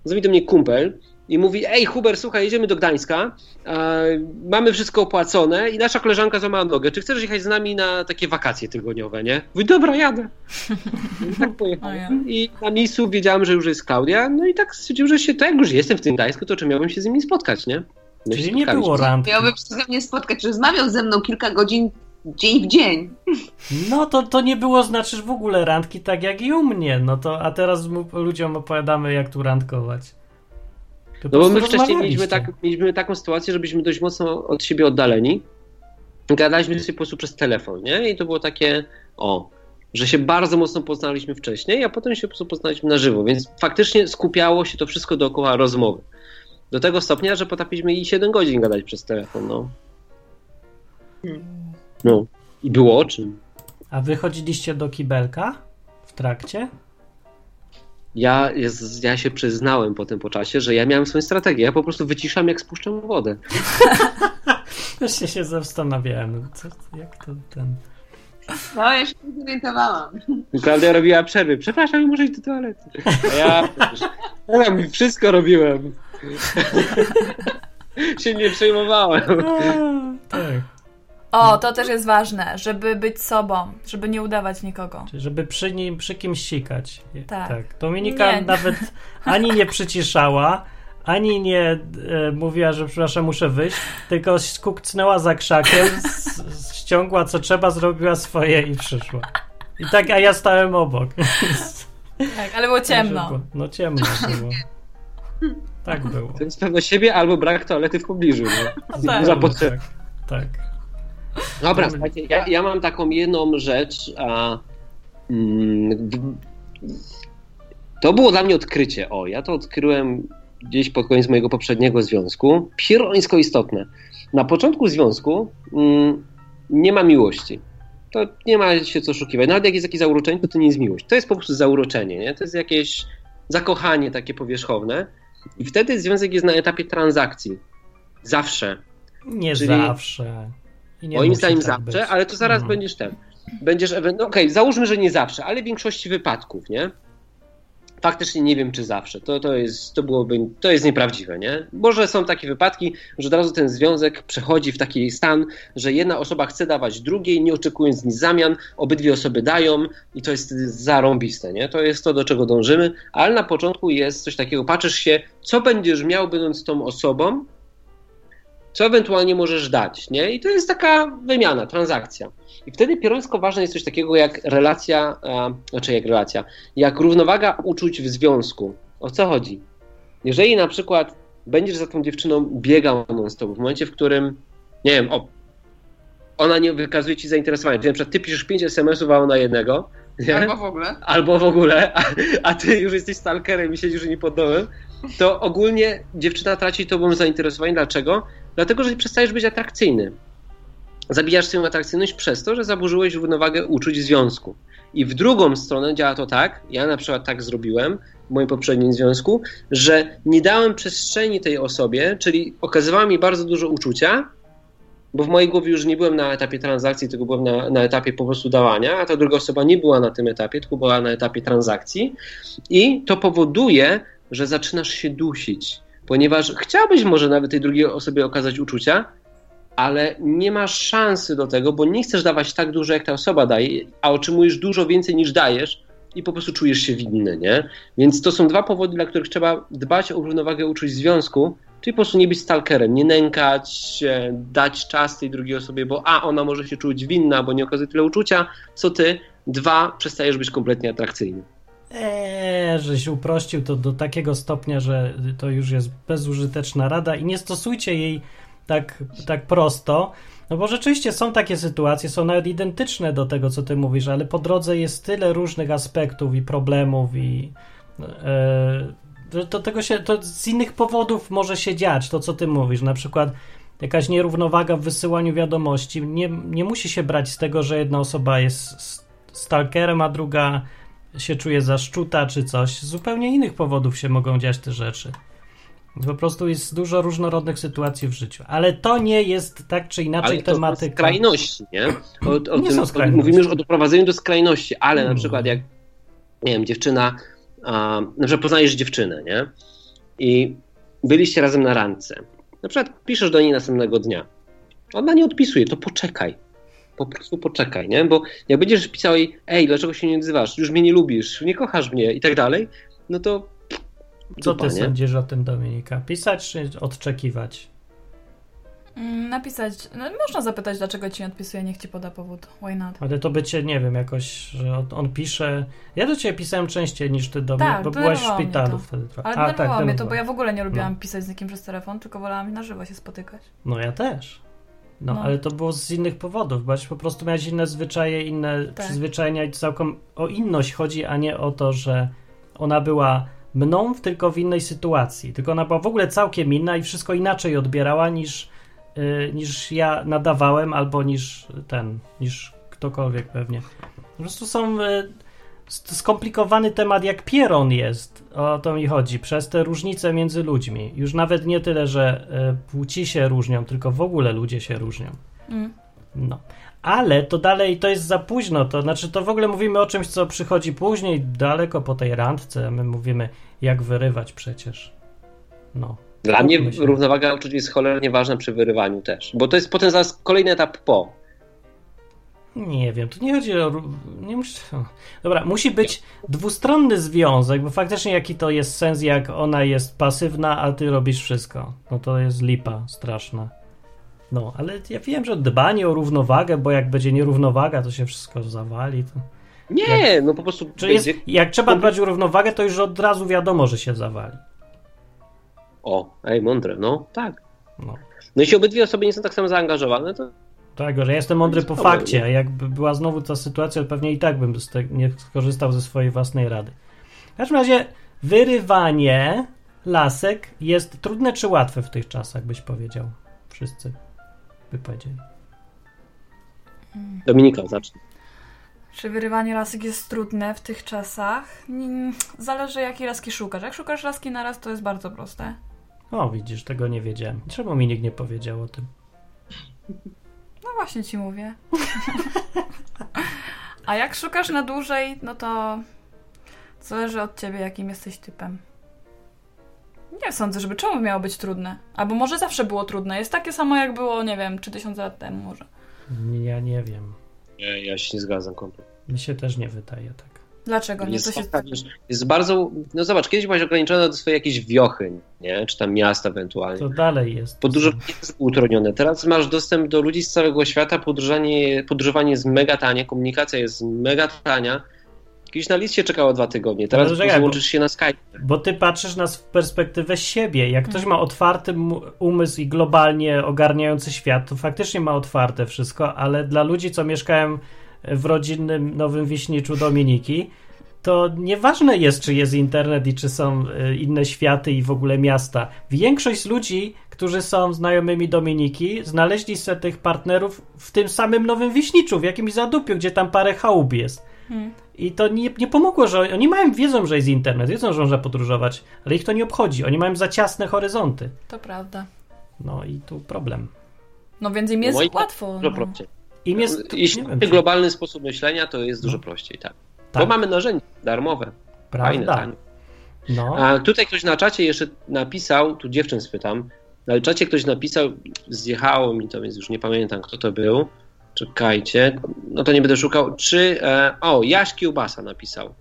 dzwoni do mnie kumpel i mówi, ej Hubert, słuchaj, jedziemy do Gdańska, e, mamy wszystko opłacone i nasza koleżanka złamała nogę, czy chcesz jechać z nami na takie wakacje tygodniowe, nie? Mówi, dobra, jadę. I tak pojechałem i na miejscu wiedziałem, że już jest Klaudia, no i tak stwierdziłem, że się, tak jak już jestem w tym Gdańsku, to czy miałbym się z nimi spotkać, nie? No Czyli nie było randki. Miałbym się ze mnie spotkać, rozmawiał ze mną kilka godzin, dzień w dzień. No to, to nie było, znaczysz w ogóle randki tak jak i u mnie. No to, a teraz mu, ludziom opowiadamy, jak tu randkować. To No bo my wcześniej mieliśmy, tak, mieliśmy taką sytuację, że byliśmy dość mocno od siebie oddaleni. Gadaliśmy sobie po prostu przez telefon, nie? I to było takie, o, że się bardzo mocno poznaliśmy wcześniej, a potem się po prostu poznaliśmy na żywo, więc faktycznie skupiało się to wszystko dookoła rozmowy. Do tego stopnia, że potrafiliśmy i 7 godzin gadać przez telefon, no. No. I było o czym. A wy chodziliście do kibelka w trakcie? Ja, ja się przyznałem potem po czasie, że ja miałem swoją strategię. Ja po prostu wyciszam, jak spuszczam wodę. Właśnie się zastanawiałem, co, jak to ten... No, ja się nie zorientowałam. Klaudia robiła przerwy. Przepraszam, muszę iść do toalety. A ja, ja wszystko robiłem. się nie przejmowałem. tak. O, to też jest ważne, żeby być sobą, żeby nie udawać nikogo. Czyli żeby przy nim, przy kimś sikać. Tak. Dominika Nie. nawet ani nie przyciszała, ani nie e, mówiła, że przepraszam, muszę wyjść, tylko skukcnęła za krzakiem, s- ściągła co trzeba, zrobiła swoje i przyszła. I tak, a ja stałem obok. Tak, ale było ciemno. No ciemno było. Tak było. To jest pewno siebie albo brak toalety w pobliżu. Nie? tak. Za potrzeb. Tak. Dobra, słuchajcie, ja, ja mam taką jedną rzecz, a mm, to było dla mnie odkrycie. O, ja to odkryłem gdzieś pod koniec mojego poprzedniego związku. Pirońsko istotne. Na początku związku mm, nie ma miłości. To nie ma się co oszukiwać. Nawet jak jest jakieś zauroczenie, to to nie jest miłość. To jest po prostu zauroczenie, nie? To jest jakieś zakochanie takie powierzchowne. I wtedy związek jest na etapie transakcji. Zawsze. Nie Czyli- zawsze. I nie Moim zdaniem tak zawsze, być. ale to zaraz Mhm. będziesz ten. Będziesz. No okej, załóżmy, że nie zawsze, ale w większości wypadków, nie? Faktycznie nie wiem, czy zawsze. To, to, jest, to byłoby. To jest nieprawdziwe, nie? Może są takie wypadki, że od razu ten związek przechodzi w taki stan, że jedna osoba chce dawać drugiej, nie oczekując nic zamian, obydwie osoby dają i to jest zarąbiste, nie? To jest to, do czego dążymy, ale na początku jest coś takiego, patrzysz się, co będziesz miał, będąc tą osobą, co ewentualnie możesz dać, nie? I to jest taka wymiana, transakcja. I wtedy pierońsko ważne jest coś takiego jak relacja, a, znaczy jak relacja, jak równowaga uczuć w związku. O co chodzi? Jeżeli na przykład będziesz za tą dziewczyną biegał non-stop, w momencie, w którym, nie wiem, o, ona nie wykazuje ci zainteresowania, czyli na przykład ty piszesz 5 SMS-ów, a ona jednego, nie? Albo w ogóle. albo w ogóle, a, a ty już jesteś stalkerem i siedzisz nie pod domem, to ogólnie dziewczyna traci tobą zainteresowanie. Dlaczego? Dlatego, że przestajesz być atrakcyjny. Zabijasz swoją atrakcyjność przez to, że zaburzyłeś równowagę uczuć związku. I w drugą stronę działa to tak, ja na przykład tak zrobiłem w moim poprzednim związku, że nie dałem przestrzeni tej osobie, czyli okazywała mi bardzo dużo uczucia, bo w mojej głowie już nie byłem na etapie transakcji, tylko byłem na, na etapie po prostu dawania, a ta druga osoba nie była na tym etapie, tylko była na etapie transakcji. I to powoduje, że zaczynasz się dusić, ponieważ chciałbyś może nawet tej drugiej osobie okazać uczucia, ale nie masz szansy do tego, bo nie chcesz dawać tak dużo, jak ta osoba daje, a otrzymujesz dużo więcej niż dajesz i po prostu czujesz się winny, nie? Więc to są dwa powody, dla których trzeba dbać o równowagę uczuć w związku, czyli po prostu nie być stalkerem, nie nękać się, dać czas tej drugiej osobie, bo a, ona może się czuć winna, bo nie okazuje tyle uczucia, co ty, dwa, przestajesz być kompletnie atrakcyjny. Eee, żeś uprościł to do takiego stopnia, że to już jest bezużyteczna rada i nie stosujcie jej tak, tak prosto, no bo rzeczywiście są takie sytuacje, są nawet identyczne do tego, co ty mówisz, ale po drodze jest tyle różnych aspektów i problemów i e, to, tego się, to z innych powodów może się dziać, to co ty mówisz, na przykład jakaś nierównowaga w wysyłaniu wiadomości, nie, nie musi się brać z tego, że jedna osoba jest stalkerem, a druga się czuje zaszczuta czy coś. Z zupełnie innych powodów się mogą dziać te rzeczy. Po prostu jest dużo różnorodnych sytuacji w życiu. Ale to nie jest tak czy inaczej Ale to tematyka. skrajności, nie? O, o Nie tym, skrajności. mówimy już o doprowadzeniu do skrajności, ale na Mm. przykład jak, nie wiem, dziewczyna, a, na przykład poznajesz dziewczynę, nie? I byliście razem na randce. Na przykład piszesz do niej następnego dnia. Ona nie odpisuje, to poczekaj. Po prostu poczekaj, nie? Bo jak będziesz pisał jej, ej, dlaczego się nie odzywasz? Już mnie nie lubisz, nie kochasz mnie i tak dalej, no to Co dupa, ty nie? sądzisz o tym, Dominika? Pisać czy odczekiwać? Mm, Napisać, no, można zapytać, dlaczego ci nie odpisuje, niech ci poda powód. Why not? Ale to by cię, nie wiem, jakoś, że on, on pisze. Ja do ciebie pisałem częściej niż ty do mnie, Tak, bo byłaś w szpitalu to. wtedy trochę. Ale A, tak, mnie to, bo ja w ogóle nie lubiłam No. pisać z nikim przez telefon, tylko wolałam na żywo się spotykać. No ja też. No, No. ale to było z innych powodów, bo po prostu miałeś inne zwyczaje, inne Tak. przyzwyczajenia i całkiem o inność chodzi, a nie o to, że ona była mną, tylko w innej sytuacji. Tylko ona była w ogóle całkiem inna i wszystko inaczej odbierała niż, y, niż ja nadawałem, albo niż ten, niż ktokolwiek pewnie. Po prostu są y, s- skomplikowany temat, jak pieron jest. O to mi chodzi. Przez te różnice między ludźmi. Już nawet nie tyle, że y, płci się różnią, tylko w ogóle ludzie się różnią. Mm. No. Ale to dalej to jest za późno. To znaczy, to w ogóle mówimy o czymś, co przychodzi później, daleko po tej randce. a My mówimy, jak wyrywać przecież. No. Dla mnie równowaga uczuć jest cholernie ważna przy wyrywaniu też, bo to jest potem zaraz kolejny etap po. Nie wiem, tu nie chodzi o. Nie musi... Dobra, musi być dwustronny związek, bo faktycznie jaki to jest sens, jak ona jest pasywna, a ty robisz wszystko. No to jest lipa straszna. No, ale ja wiem, że dbanie o równowagę, bo jak będzie nierównowaga, to się wszystko zawali. To... Nie, no po prostu Czyli jest, jak trzeba dbać o równowagę, to już od razu wiadomo, że się zawali. O, ej, mądre, no tak. No. No jeśli obydwie osoby nie są tak samo zaangażowane, to Tak, że jestem mądry po fakcie, a jakby była znowu ta sytuacja, pewnie i tak bym z te, nie skorzystał ze swojej własnej rady. W każdym razie wyrywanie lasek jest trudne czy łatwe w tych czasach, byś powiedział? Wszyscy by powiedzieli. Dominika zacznij. Czy wyrywanie lasek jest trudne w tych czasach? Mm, Zależy jakiej laski szukasz. Jak szukasz laski na raz, to jest bardzo proste. O, widzisz, tego nie wiedziałem. Czemu mi nikt nie powiedział o tym? No właśnie ci mówię. A jak szukasz na dłużej, no to zależy od ciebie, jakim jesteś typem. Nie sądzę, żeby czemu miało być trudne. Albo może zawsze było trudne. Jest takie samo, jak było, nie wiem, 3000 lat temu może. Ja nie wiem. Nie, ja się nie zgadzam kompletnie. Mi się też nie wydaje tak. Dlaczego nie? Jest, To się... jest bardzo, no zobacz, kiedyś byłaś ograniczona do swojej jakiejś wiochy, nie? Czy tam miasta ewentualnie. To dalej jest. Podróżowanie jest utrudnione. Teraz masz dostęp do ludzi z całego świata, podróżowanie, podróżowanie jest mega tanie, komunikacja jest mega tania. Kiedyś na list się czekało dwa tygodnie, teraz Ale po czekaj, prostu bo- łączysz się na Skype. Bo ty patrzysz na w perspektywę siebie. Jak ktoś ma otwarty umysł i globalnie ogarniający świat, to faktycznie ma otwarte wszystko, ale dla ludzi, co mieszkają w rodzinnym Nowym Wiśniczu Dominiki, to nieważne jest, czy jest internet i czy są y, inne światy i w ogóle miasta. Większość ludzi, którzy są znajomymi Dominiki, znaleźli sobie tych partnerów w tym samym Nowym Wiśniczu, w jakimś zadupiu, gdzie tam parę chałub jest. Hmm. I to nie, nie pomogło, że oni mają, wiedzą, że jest internet, wiedzą, że można podróżować, ale ich to nie obchodzi. Oni mają za ciasne horyzonty. To prawda. No i tu problem. No więc im jest Moim- łatwo. Dużo No. Im jest. Jeśli nie macie wiem, czy- globalny sposób myślenia, to jest dużo No. prościej, tak. tak, Bo mamy narzędzia darmowe, fajne, prawda. tanie. No, A tutaj ktoś na czacie jeszcze napisał, tu dziewczyn spytam, na czacie ktoś napisał, zjechało mi to, więc już nie pamiętam kto to był. Czekajcie, no to nie będę szukał. Czy, e, o, Jaś Kiełbasa napisał.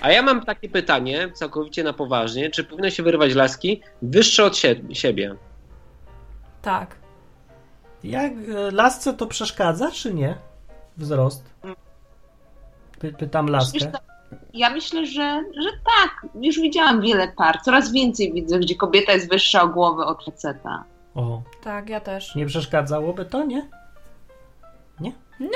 A ja mam takie pytanie, całkowicie na poważnie, czy powinno się wyrywać laski wyższe od sie- siebie? Tak. Jak e, lasce to przeszkadza, czy nie? Wzrost. Py, pytam laskę. Ja myślę, że, że tak. Już widziałam wiele par. Coraz więcej widzę, gdzie kobieta jest wyższa o głowę od faceta. O, Tak, ja też. nie przeszkadzałoby to, nie?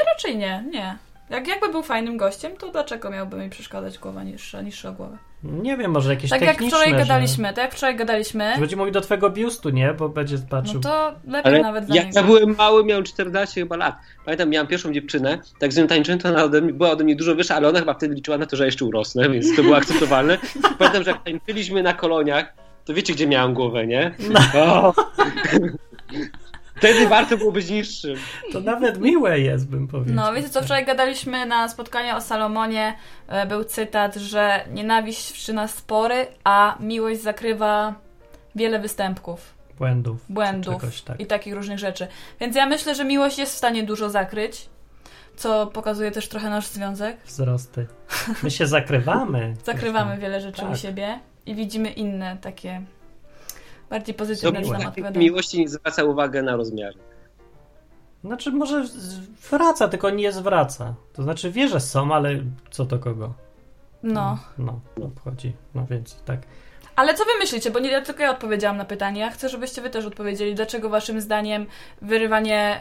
Raczej nie, nie. Jak jakby był fajnym gościem, to dlaczego miałby mi przeszkadzać głowa niższa, niższa o głowę? Nie wiem, może jakieś Tak jak techniczne, wczoraj że- gadaliśmy, tak jak wczoraj gadaliśmy, Że będzie mówił do twojego biustu, nie? Bo będzie patrzył. no to lepiej Ale nawet za jak niego. ja byłem mały, miałem 14 chyba lat. Pamiętam, miałem pierwszą dziewczynę, tak z nią tańczyłem, to ona ode mnie, była ode mnie dużo wyższa, ale ona chyba wtedy liczyła na to, że jeszcze urosnę, więc to było akceptowalne. Pamiętam, że jak tańczyliśmy na koloniach, to wiecie, gdzie miałem głowę, nie? O! Wtedy warto było być niższym. To nawet miłe jest, bym powiedział. No, wiecie co, wczoraj gadaliśmy na spotkaniu o Salomonie, e, był cytat, że nienawiść wszczyna spory, a miłość zakrywa wiele występków, Błędów. błędów Czegoś tak. i takich różnych rzeczy. Więc ja myślę, że miłość jest w stanie dużo zakryć, co pokazuje też trochę nasz związek. Wzrosty. My się zakrywamy. Zakrywamy wiele rzeczy Tak. u siebie i widzimy inne takie bardziej pozytywne, miłość, odpowiadają. miłości nie zwraca uwagę na rozmiary. Znaczy, może zwraca, tylko nie zwraca. To znaczy, wie, że są, ale co to kogo? No. No, obchodzi. No więc tak. Ale co wy myślicie? Bo nie ja tylko ja odpowiedziałam na pytanie. Ja chcę, żebyście wy też odpowiedzieli. Dlaczego waszym zdaniem wyrywanie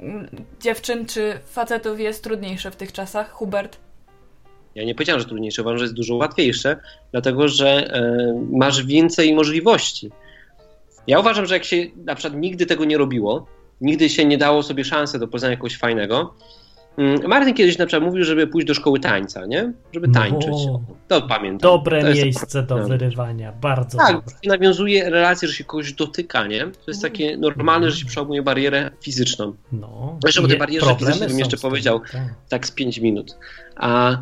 mm, dziewczyn czy facetów jest trudniejsze w tych czasach? Hubert? Ja nie powiedziałem, że trudniejsze, uważam, że jest dużo łatwiejsze, dlatego że e, masz więcej możliwości. Ja uważam, że jak się na przykład nigdy tego nie robiło, nigdy się nie dało sobie szansy do poznania kogoś fajnego. Mm, Martin kiedyś na przykład mówił, żeby pójść do szkoły tańca, nie? Żeby tańczyć. No. To pamiętam. Dobre to miejsce do no. wyrywania, bardzo Tak, dobre. nawiązuje relacje, że się kogoś dotyka, nie? To jest takie normalne, że się przełamuje barierę fizyczną. No. Jeszcze o tej barierze fizycznej bym jeszcze powiedział. tak. tak z 5 minut. A,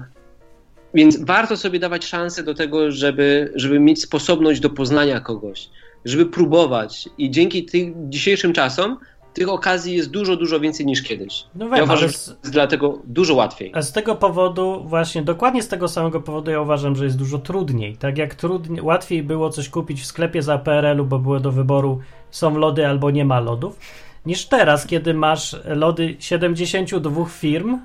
więc warto sobie dawać szansę do tego, żeby, żeby mieć sposobność do poznania kogoś, żeby próbować. I dzięki tym dzisiejszym czasom tych okazji jest dużo, dużo więcej niż kiedyś. No Ja uważam, że z, jest dlatego dużo łatwiej. a z tego powodu, właśnie dokładnie z tego samego powodu ja uważam, że jest dużo trudniej. Tak jak trudniej, łatwiej było coś kupić w sklepie za PRL-u, bo było do wyboru są lody albo nie ma lodów, niż teraz, kiedy masz lody 72 firm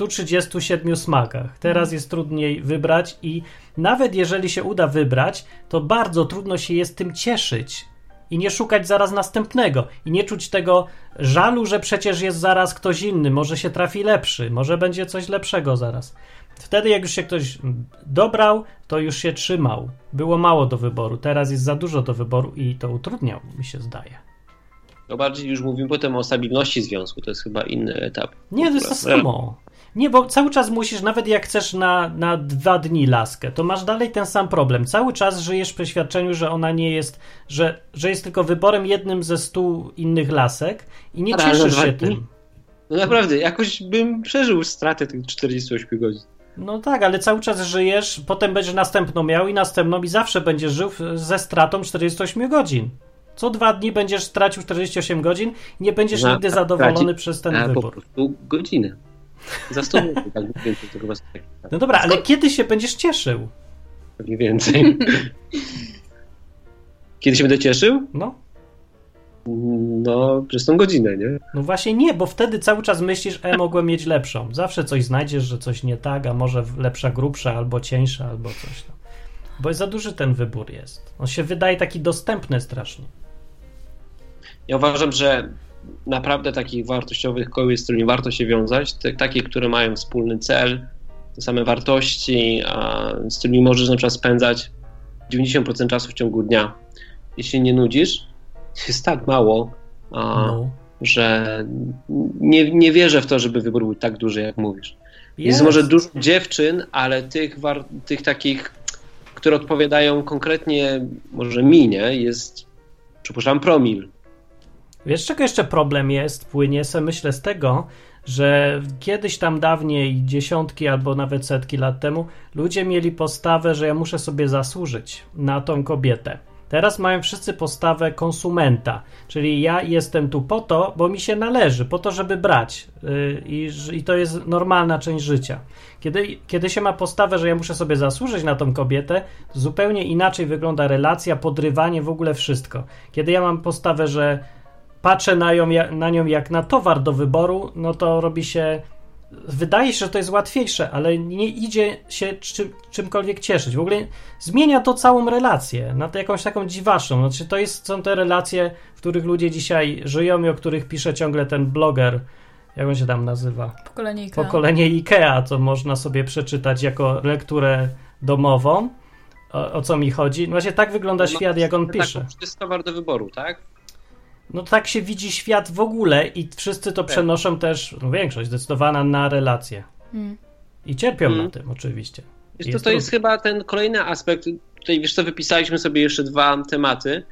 137 smakach. Teraz jest trudniej wybrać i nawet jeżeli się uda wybrać, to bardzo trudno się jest tym cieszyć i nie szukać zaraz następnego i nie czuć tego żalu, że przecież jest zaraz ktoś inny, może się trafi lepszy, może będzie coś lepszego zaraz. Wtedy, jak już się ktoś dobrał, to już się trzymał. Było mało do wyboru, teraz jest za dużo do wyboru i to utrudniał, mi się zdaje. To bardziej już mówimy potem o stabilności związku, to jest chyba inny etap. Nie, to jest to samo. Nie, bo cały czas musisz, nawet jak chcesz na, na dwa dni laskę, to masz dalej ten sam problem. Cały czas żyjesz w przeświadczeniu, że ona nie jest, że, że jest tylko wyborem jednym ze stu innych lasek i nie Ale cieszysz się dni? tym. No naprawdę, jakoś bym przeżył stratę tych 48 godzin. No tak, ale cały czas żyjesz, potem będziesz następną miał i następną i zawsze będziesz żył ze stratą 48 godzin. Co dwa dni będziesz tracił 48 godzin i nie będziesz Na- nigdy zadowolony przez ten A po wybór. prostu godzinę. Za 100 zł, tak mniej więcej, to chyba tak, No dobra, ale kiedy się będziesz cieszył? mniej więcej. Kiedy się będę cieszył? No, No, przez tą godzinę, nie? no właśnie nie, bo wtedy cały czas myślisz, e, mogłem mieć lepszą. Zawsze coś znajdziesz, że coś nie tak, a może lepsza, grubsza, albo cieńsza, albo coś tam. Bo za duży ten wybór jest. On się wydaje taki dostępny strasznie. Ja uważam, że naprawdę takich wartościowych koł, z którymi warto się wiązać, te, takie, które mają wspólny cel, te same wartości, a z którymi możesz na przykład spędzać 90% czasu w ciągu dnia. Jeśli nie nudzisz, jest tak mało, a, No. że nie, nie wierzę w to, żeby wybór był tak duży, jak mówisz. Jest, Jest. może dużo dziewczyn, ale tych, war, tych takich, które odpowiadają konkretnie może mi, nie, jest, przypuszczam, promil. Wiesz, czego jeszcze problem jest? Płynie se myślę z tego, że kiedyś tam dawniej, dziesiątki albo nawet setki lat temu, ludzie mieli postawę, że ja muszę sobie zasłużyć na tą kobietę. Teraz mają wszyscy postawę konsumenta, czyli ja jestem tu po to, bo mi się należy, po to, żeby brać. Yy, I, I to jest normalna część życia. Kiedy, kiedy się ma postawę, że ja muszę sobie zasłużyć na tą kobietę, zupełnie inaczej wygląda relacja, podrywanie, w ogóle wszystko. Kiedy ja mam postawę, że patrzę na, ją, na nią jak na towar do wyboru, no to robi się. Wydaje się, że to jest łatwiejsze, ale nie idzie się czym, czymkolwiek cieszyć. W ogóle zmienia to całą relację na to jakąś taką dziwaczną. Znaczy, to jest, są te relacje, w których ludzie dzisiaj żyją i o których pisze ciągle ten bloger. Jak on się tam nazywa? Pokolenie Ikea. Pokolenie IKEA, to można sobie przeczytać jako lekturę domową. O, o co mi chodzi? No Właśnie tak wygląda świat, jak on pisze. Taką, to jest towar do wyboru, tak? No tak się widzi świat w ogóle i wszyscy to przenoszą też, no większość zdecydowana na relacje. Mm. I cierpią Mm. na tym oczywiście. Wiesz, Jest to, to jest chyba ten kolejny aspekt. Tutaj wiesz co, wypisaliśmy sobie jeszcze dwa tematy,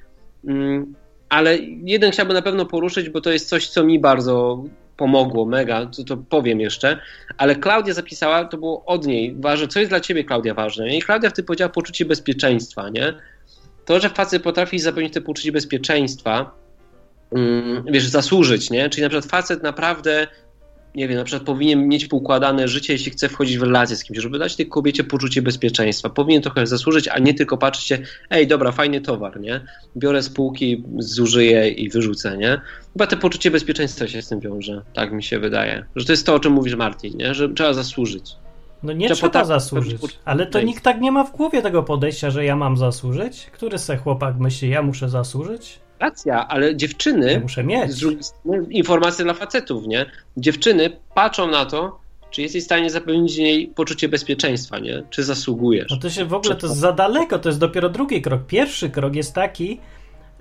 mm, ale jeden chciałbym na pewno poruszyć, bo to jest coś, co mi bardzo pomogło, mega, to, to powiem jeszcze, ale Klaudia zapisała, to było od niej, ważne, co jest dla ciebie, Klaudia, ważne. I Klaudia wtedy powiedziała poczucie bezpieczeństwa, nie? To, że facet potrafi zapewnić to poczucie bezpieczeństwa, wiesz, zasłużyć, nie? Czyli na przykład facet naprawdę nie wiem, na przykład powinien mieć poukładane życie, jeśli chce wchodzić w relację z kimś, żeby dać tej kobiecie poczucie bezpieczeństwa. Powinien trochę zasłużyć, a nie tylko patrzeć się, ej, dobra, fajny towar, nie? Biorę z półki, zużyję i wyrzucę, nie? Chyba to poczucie bezpieczeństwa się z tym wiąże, tak mi się wydaje. Że to jest to, o czym mówisz, Martin, nie? Że trzeba zasłużyć. No nie Trzeba trzeba zasłużyć, ale to nikt tak nie ma w głowie tego podejścia, że ja mam zasłużyć. Który se chłopak myśli, ja muszę zasłużyć? Racja, ale Ja dziewczyny, muszę mieć. informacja dla facetów, nie? Dziewczyny patrzą na to, czy jesteś w stanie zapewnić jej poczucie bezpieczeństwa, nie? Czy zasługujesz? No to się w ogóle to jest za daleko, to jest dopiero drugi krok. Pierwszy krok jest taki,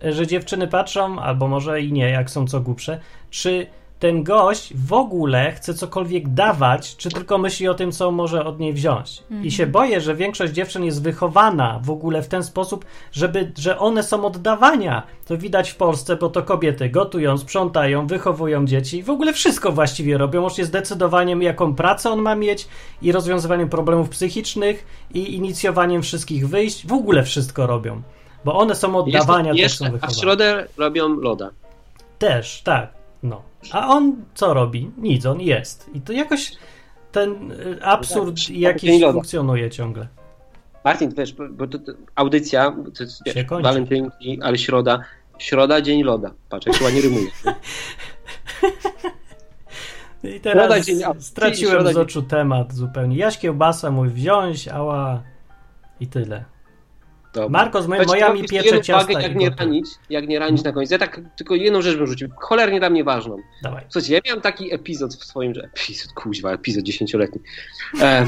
że dziewczyny patrzą, albo może i nie, jak są co głupsze, czy ten gość w ogóle chce cokolwiek dawać, czy tylko myśli o tym, co może od niej wziąć. I się boję, że większość dziewczyn jest wychowana w ogóle w ten sposób, żeby, że one są oddawania. To widać w Polsce, bo to kobiety gotują, sprzątają, wychowują dzieci, w ogóle wszystko właściwie robią, łącznie z decydowaniem, jaką pracę on ma mieć i rozwiązywaniem problemów psychicznych i inicjowaniem wszystkich wyjść. W ogóle wszystko robią. Bo one są oddawania, też jeszcze, są a w wychowane. środę robią loda. Też, tak. A on co robi? Nic, on jest. I to jakoś ten y, absurd Tak, jakiś dzień loda. funkcjonuje ciągle. Martin, wiesz, bo- to, to audycja, to jest, wiesz, walentynki, ale środa, środa, dzień loda. Patrz, jak się ładnie rymuje. I teraz Środa, dzień straciłem środa, z dzień- oczu temat zupełnie. Jaś kiełbasa mój wziąć, ała i tyle. Dobra. Marko z mojami tylko piecze ciasta uwagę, jak nie ranić, jak nie ranić na końcu. Ja tak tylko jedną rzecz bym rzucił, cholernie dla mnie ważną. Dawaj. Słuchajcie, ja miałem taki epizod w swoim, że epizod, kuźwa, epizod dziesięcioletni. E,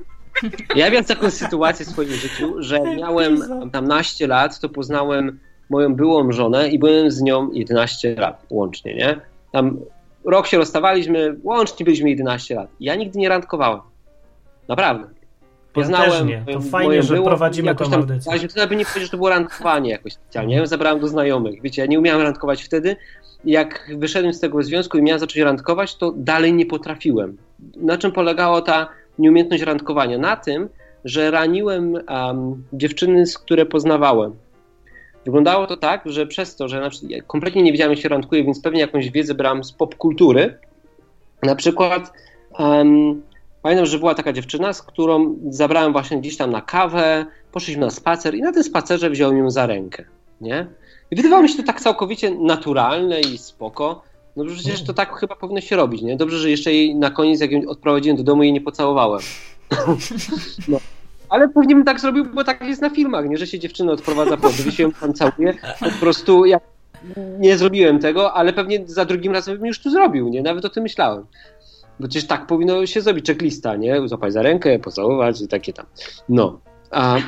ja miałem taką sytuację w swoim życiu, że miałem tam naście lat, to poznałem moją byłą żonę i byłem z nią 11 lat łącznie, nie? Tam rok się rozstawaliśmy, łącznie byliśmy 11 lat. Ja nigdy nie randkowałem. Naprawdę. Poznałem też nie. To fajnie, że byłą, prowadzimy jakoś tą tam, audycję. ale To nawet nie powiedzieć, że to było randkowanie jakoś specjalnie. Ja zabrałem do znajomych. Wiecie, ja nie umiałem randkować wtedy. Jak wyszedłem z tego związku i miałem zacząć randkować, to dalej nie potrafiłem. Na czym polegała ta nieumiejętność randkowania? Na tym, że raniłem um, dziewczyny, z które poznawałem. Wyglądało to tak, że przez to, że na przykład ja kompletnie nie wiedziałem, jak się randkuje, więc pewnie jakąś wiedzę brałem z popkultury. Na przykład um, pamiętam, że była taka dziewczyna, z którą zabrałem właśnie gdzieś tam na kawę, poszliśmy na spacer i na tym spacerze wziąłem ją za rękę, nie? I wydawało mi się to tak całkowicie naturalne i spoko. No przecież to tak chyba powinno się robić, nie? Dobrze, że jeszcze jej na koniec, jak ją odprowadziłem do domu, jej nie pocałowałem. No. Ale pewnie bym tak zrobił, bo tak jest na filmach, nie? Że się dziewczyna odprowadza po drzwi, się ją tam całuje. Po prostu ja nie zrobiłem tego, ale pewnie za drugim razem bym już tu zrobił, nie? Nawet o tym myślałem. Bo przecież tak powinno się zrobić, checklista, nie? Złapać za rękę, pocałować i takie tam. No. A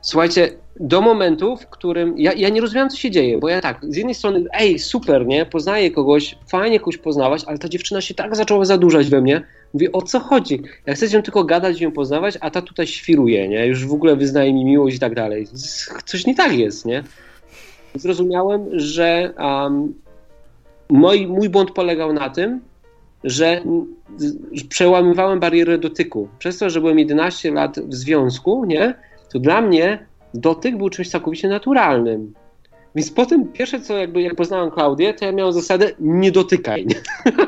słuchajcie, do momentu, w którym ja, ja nie rozumiałem, co się dzieje, bo ja tak, z jednej strony, ej, super, nie? Poznaję kogoś, fajnie kogoś poznawać, ale ta dziewczyna się tak zaczęła zadłużać we mnie. Mówię, o co chodzi? Ja chcę z nią tylko gadać i ją poznawać, a ta tutaj świruje, nie? Już w ogóle wyznaje mi miłość i tak dalej. Coś nie tak jest, nie? Zrozumiałem, że um, mój, mój błąd polegał na tym, że przełamywałem barierę dotyku. Przez to, że byłem 11 lat w związku, nie? To dla mnie dotyk był czymś całkowicie naturalnym. Więc potem pierwsze co jakby jak poznałem Klaudię, to ja miałem zasadę nie dotykaj.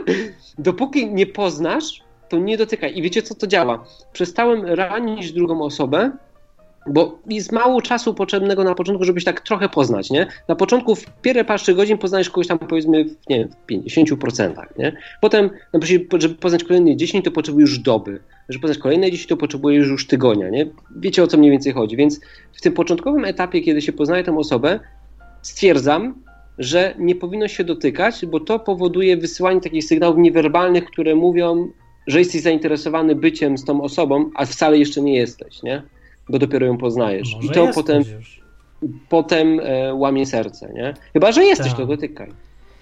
Dopóki nie poznasz, to nie dotykaj. I wiecie co to działa? Przestałem ranić drugą osobę, bo jest mało czasu potrzebnego na początku, żebyś tak trochę poznać, nie? Na początku w pierwsze parę godzin poznajesz kogoś tam powiedzmy w, nie wiem, w 50%, nie? Potem, no, żeby poznać kolejne 10, to potrzebujesz doby. Żeby poznać kolejne 10, to potrzebujesz już tygodnia, nie? Wiecie o co mniej więcej chodzi. Więc w tym początkowym etapie, kiedy się poznaje tę osobę, stwierdzam, że nie powinno się dotykać, bo to powoduje wysyłanie takich sygnałów niewerbalnych, które mówią, że jesteś zainteresowany byciem z tą osobą, a wcale jeszcze nie jesteś, nie? Bo dopiero ją poznajesz. Może I to potem, potem e, łamie serce, nie? Chyba, że jesteś, Tak. to dotykaj.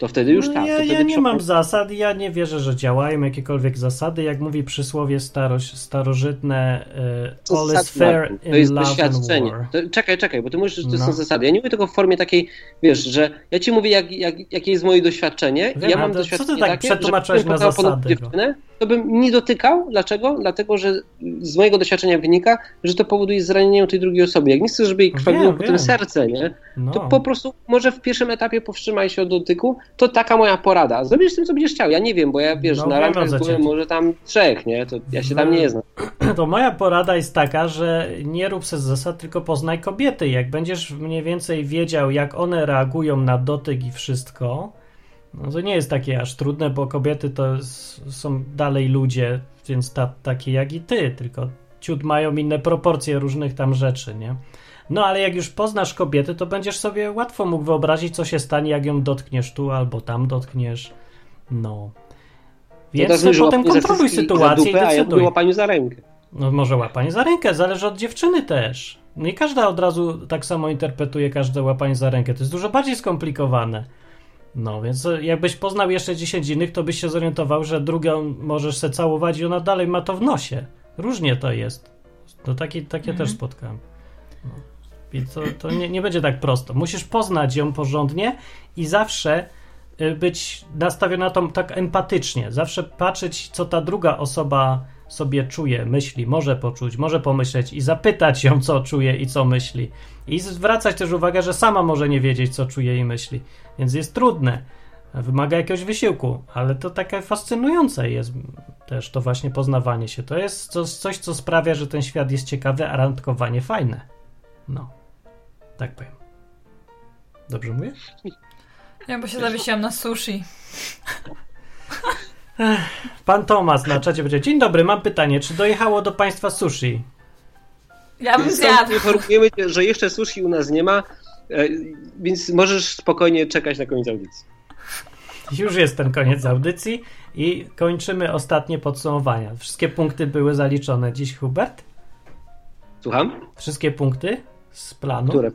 To wtedy już no, tak. Ja, ja nie mam zasad, ja nie wierzę, że działają jakiekolwiek zasady. Jak mówi przysłowie starość, starożytne To all is fair in To jest love doświadczenie. To, czekaj, czekaj, bo ty mówisz, że to No. są zasady. Ja nie mówię tylko w formie takiej, wiesz, że ja ci mówię, jak, jak, jakie jest moje doświadczenie. Wiem, ja mam to co ty doświadczenie tak takie, przetłumaczyłeś na zasady, ponad dziewczynę, to bym nie dotykał. Dlaczego? Dlatego, że z mojego doświadczenia wynika, że to powoduje zranienie tej drugiej osoby. Jak nie chcesz, żeby jej krwawiło potem serce, nie? No. To po prostu może w pierwszym etapie powstrzymaj się od dotyku. To taka moja porada. Zrobisz z tym, co będziesz chciał. Ja nie wiem, bo ja wiesz, No, na co byłem może tam trzech, nie? To ja się tam No. nie znam. To moja porada jest taka, że nie rób se z zasad, tylko poznaj kobiety. Jak będziesz mniej więcej wiedział, jak one reagują na dotyk i wszystko, no to nie jest takie aż trudne, bo kobiety to są dalej ludzie, więc ta, takie jak i ty, tylko ciut mają inne proporcje różnych tam rzeczy, nie? No ale jak już poznasz kobiety, to będziesz sobie łatwo mógł wyobrazić, co się stanie, jak ją dotkniesz tu albo tam dotkniesz. No. Więc teraz to mówisz o potem kontroluj sytuację dupę, i a ja mówię decyduj. o łapaniu za rękę. No może łapanie za rękę, zależy od dziewczyny też. Nie każda od razu tak samo interpretuje każde łapanie za rękę. To jest dużo bardziej skomplikowane. No, więc jakbyś poznał jeszcze 10 innych, to byś się zorientował, że drugą możesz se całować i ona dalej ma to w nosie. Różnie to jest. To takie, takie też spotkałem. No. I to, to nie, nie będzie tak prosto. Musisz poznać ją porządnie i zawsze y, być nastawiona na to tak empatycznie. Zawsze patrzeć, co ta druga osoba sobie czuje, myśli, może poczuć, może pomyśleć i zapytać ją, co czuje i co myśli. I zwracać też uwagę, że sama może nie wiedzieć, co czuje i myśli. Więc jest trudne. Wymaga jakiegoś wysiłku, ale to takie fascynujące jest też to właśnie poznawanie się. To jest coś, coś co sprawia, że ten świat jest ciekawy, a randkowanie fajne. No, tak powiem. Dobrze mówię? Ja bo się zawiesiłam na sushi. Pan Tomasz na czacie powiedział, dzień dobry, mam pytanie, czy dojechało do Państwa sushi? Ja bym zjadł. informujemy cię, że jeszcze sushi u nas nie ma, e, więc możesz spokojnie czekać na koniec audycji. Już jest ten koniec audycji i kończymy ostatnie podsumowania. Wszystkie punkty były zaliczone dziś, Hubert? Słucham? Wszystkie punkty z planu? Które?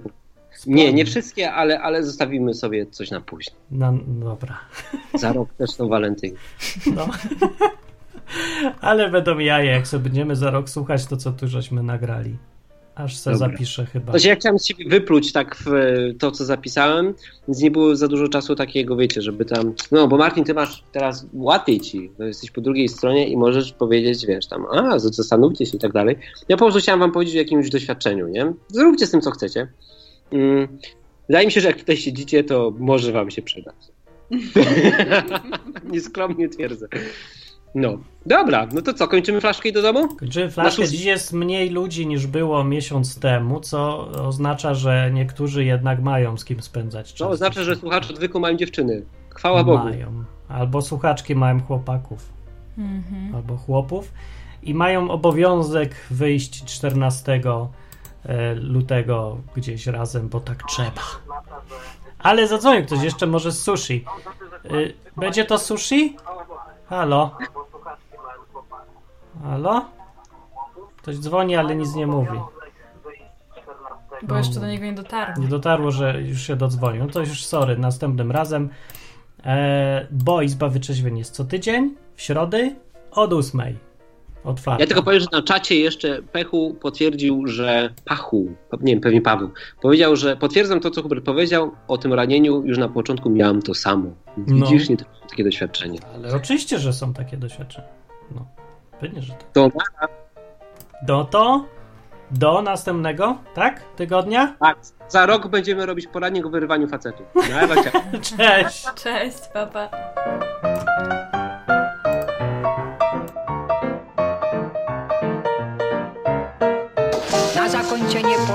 Z Nie, planu. nie wszystkie, ale, ale zostawimy sobie coś na później. No, dobra. Za rok też są walentynki. No. Ale będą jaja, jak sobie będziemy za rok słuchać to, co tu żeśmy nagrali. Aż se Dobra. zapiszę chyba. Znaczy, ja chciałem z siebie wypluć tak w to, co zapisałem, więc nie było za dużo czasu takiego, wiecie, żeby tam... No, bo Martin, ty masz teraz łatwiej ci, bo jesteś po drugiej stronie i możesz powiedzieć, wiesz, tam, a, zastanówcie się i tak dalej. Ja po prostu chciałem wam powiedzieć o jakimś doświadczeniu, nie? Zróbcie z tym, co chcecie. Mm. Wydaje mi się, że jak tutaj siedzicie, to może wam się przydać. Nieskromnie twierdzę. No, dobra, no to co, kończymy flaszkę i do domu? Kończymy flaszkę. Dziś jest mniej ludzi niż było miesiąc temu, co oznacza, że niektórzy jednak mają z kim spędzać czas. To oznacza, że słuchacze odwyku mają dziewczyny. Chwała Bogu. Mają. Albo słuchaczki mają chłopaków. Mhm. albo chłopów i mają obowiązek wyjść 14 e, lutego gdzieś razem, bo tak trzeba. Ale zadzwonił ktoś jeszcze może z sushi. Y, Będzie to sushi? Halo? Halo? Ktoś dzwoni, ale nic nie mówi. Bo jeszcze do niego nie dotarło. Nie dotarło, że już się dodzwonił. No to już sorry, następnym razem. E, bo Izba Wyczeźwień jest co tydzień, w środy od 8. Otwarta. Ja tylko powiem, że na czacie jeszcze Pechu potwierdził, że Pachu, nie wiem, pewnie Paweł, powiedział, że potwierdzam to, co Hubert powiedział o tym ranieniu, już na początku miałem to samo. No. Widzisz, nie takie doświadczenie. Ale oczywiście, że są takie doświadczenia. No, pewnie, że tak. To Do to, do następnego, tak? Tygodnia? tak, za rok będziemy robić poradnik o wyrywaniu facetów. No. Cześć! Cześć, papa.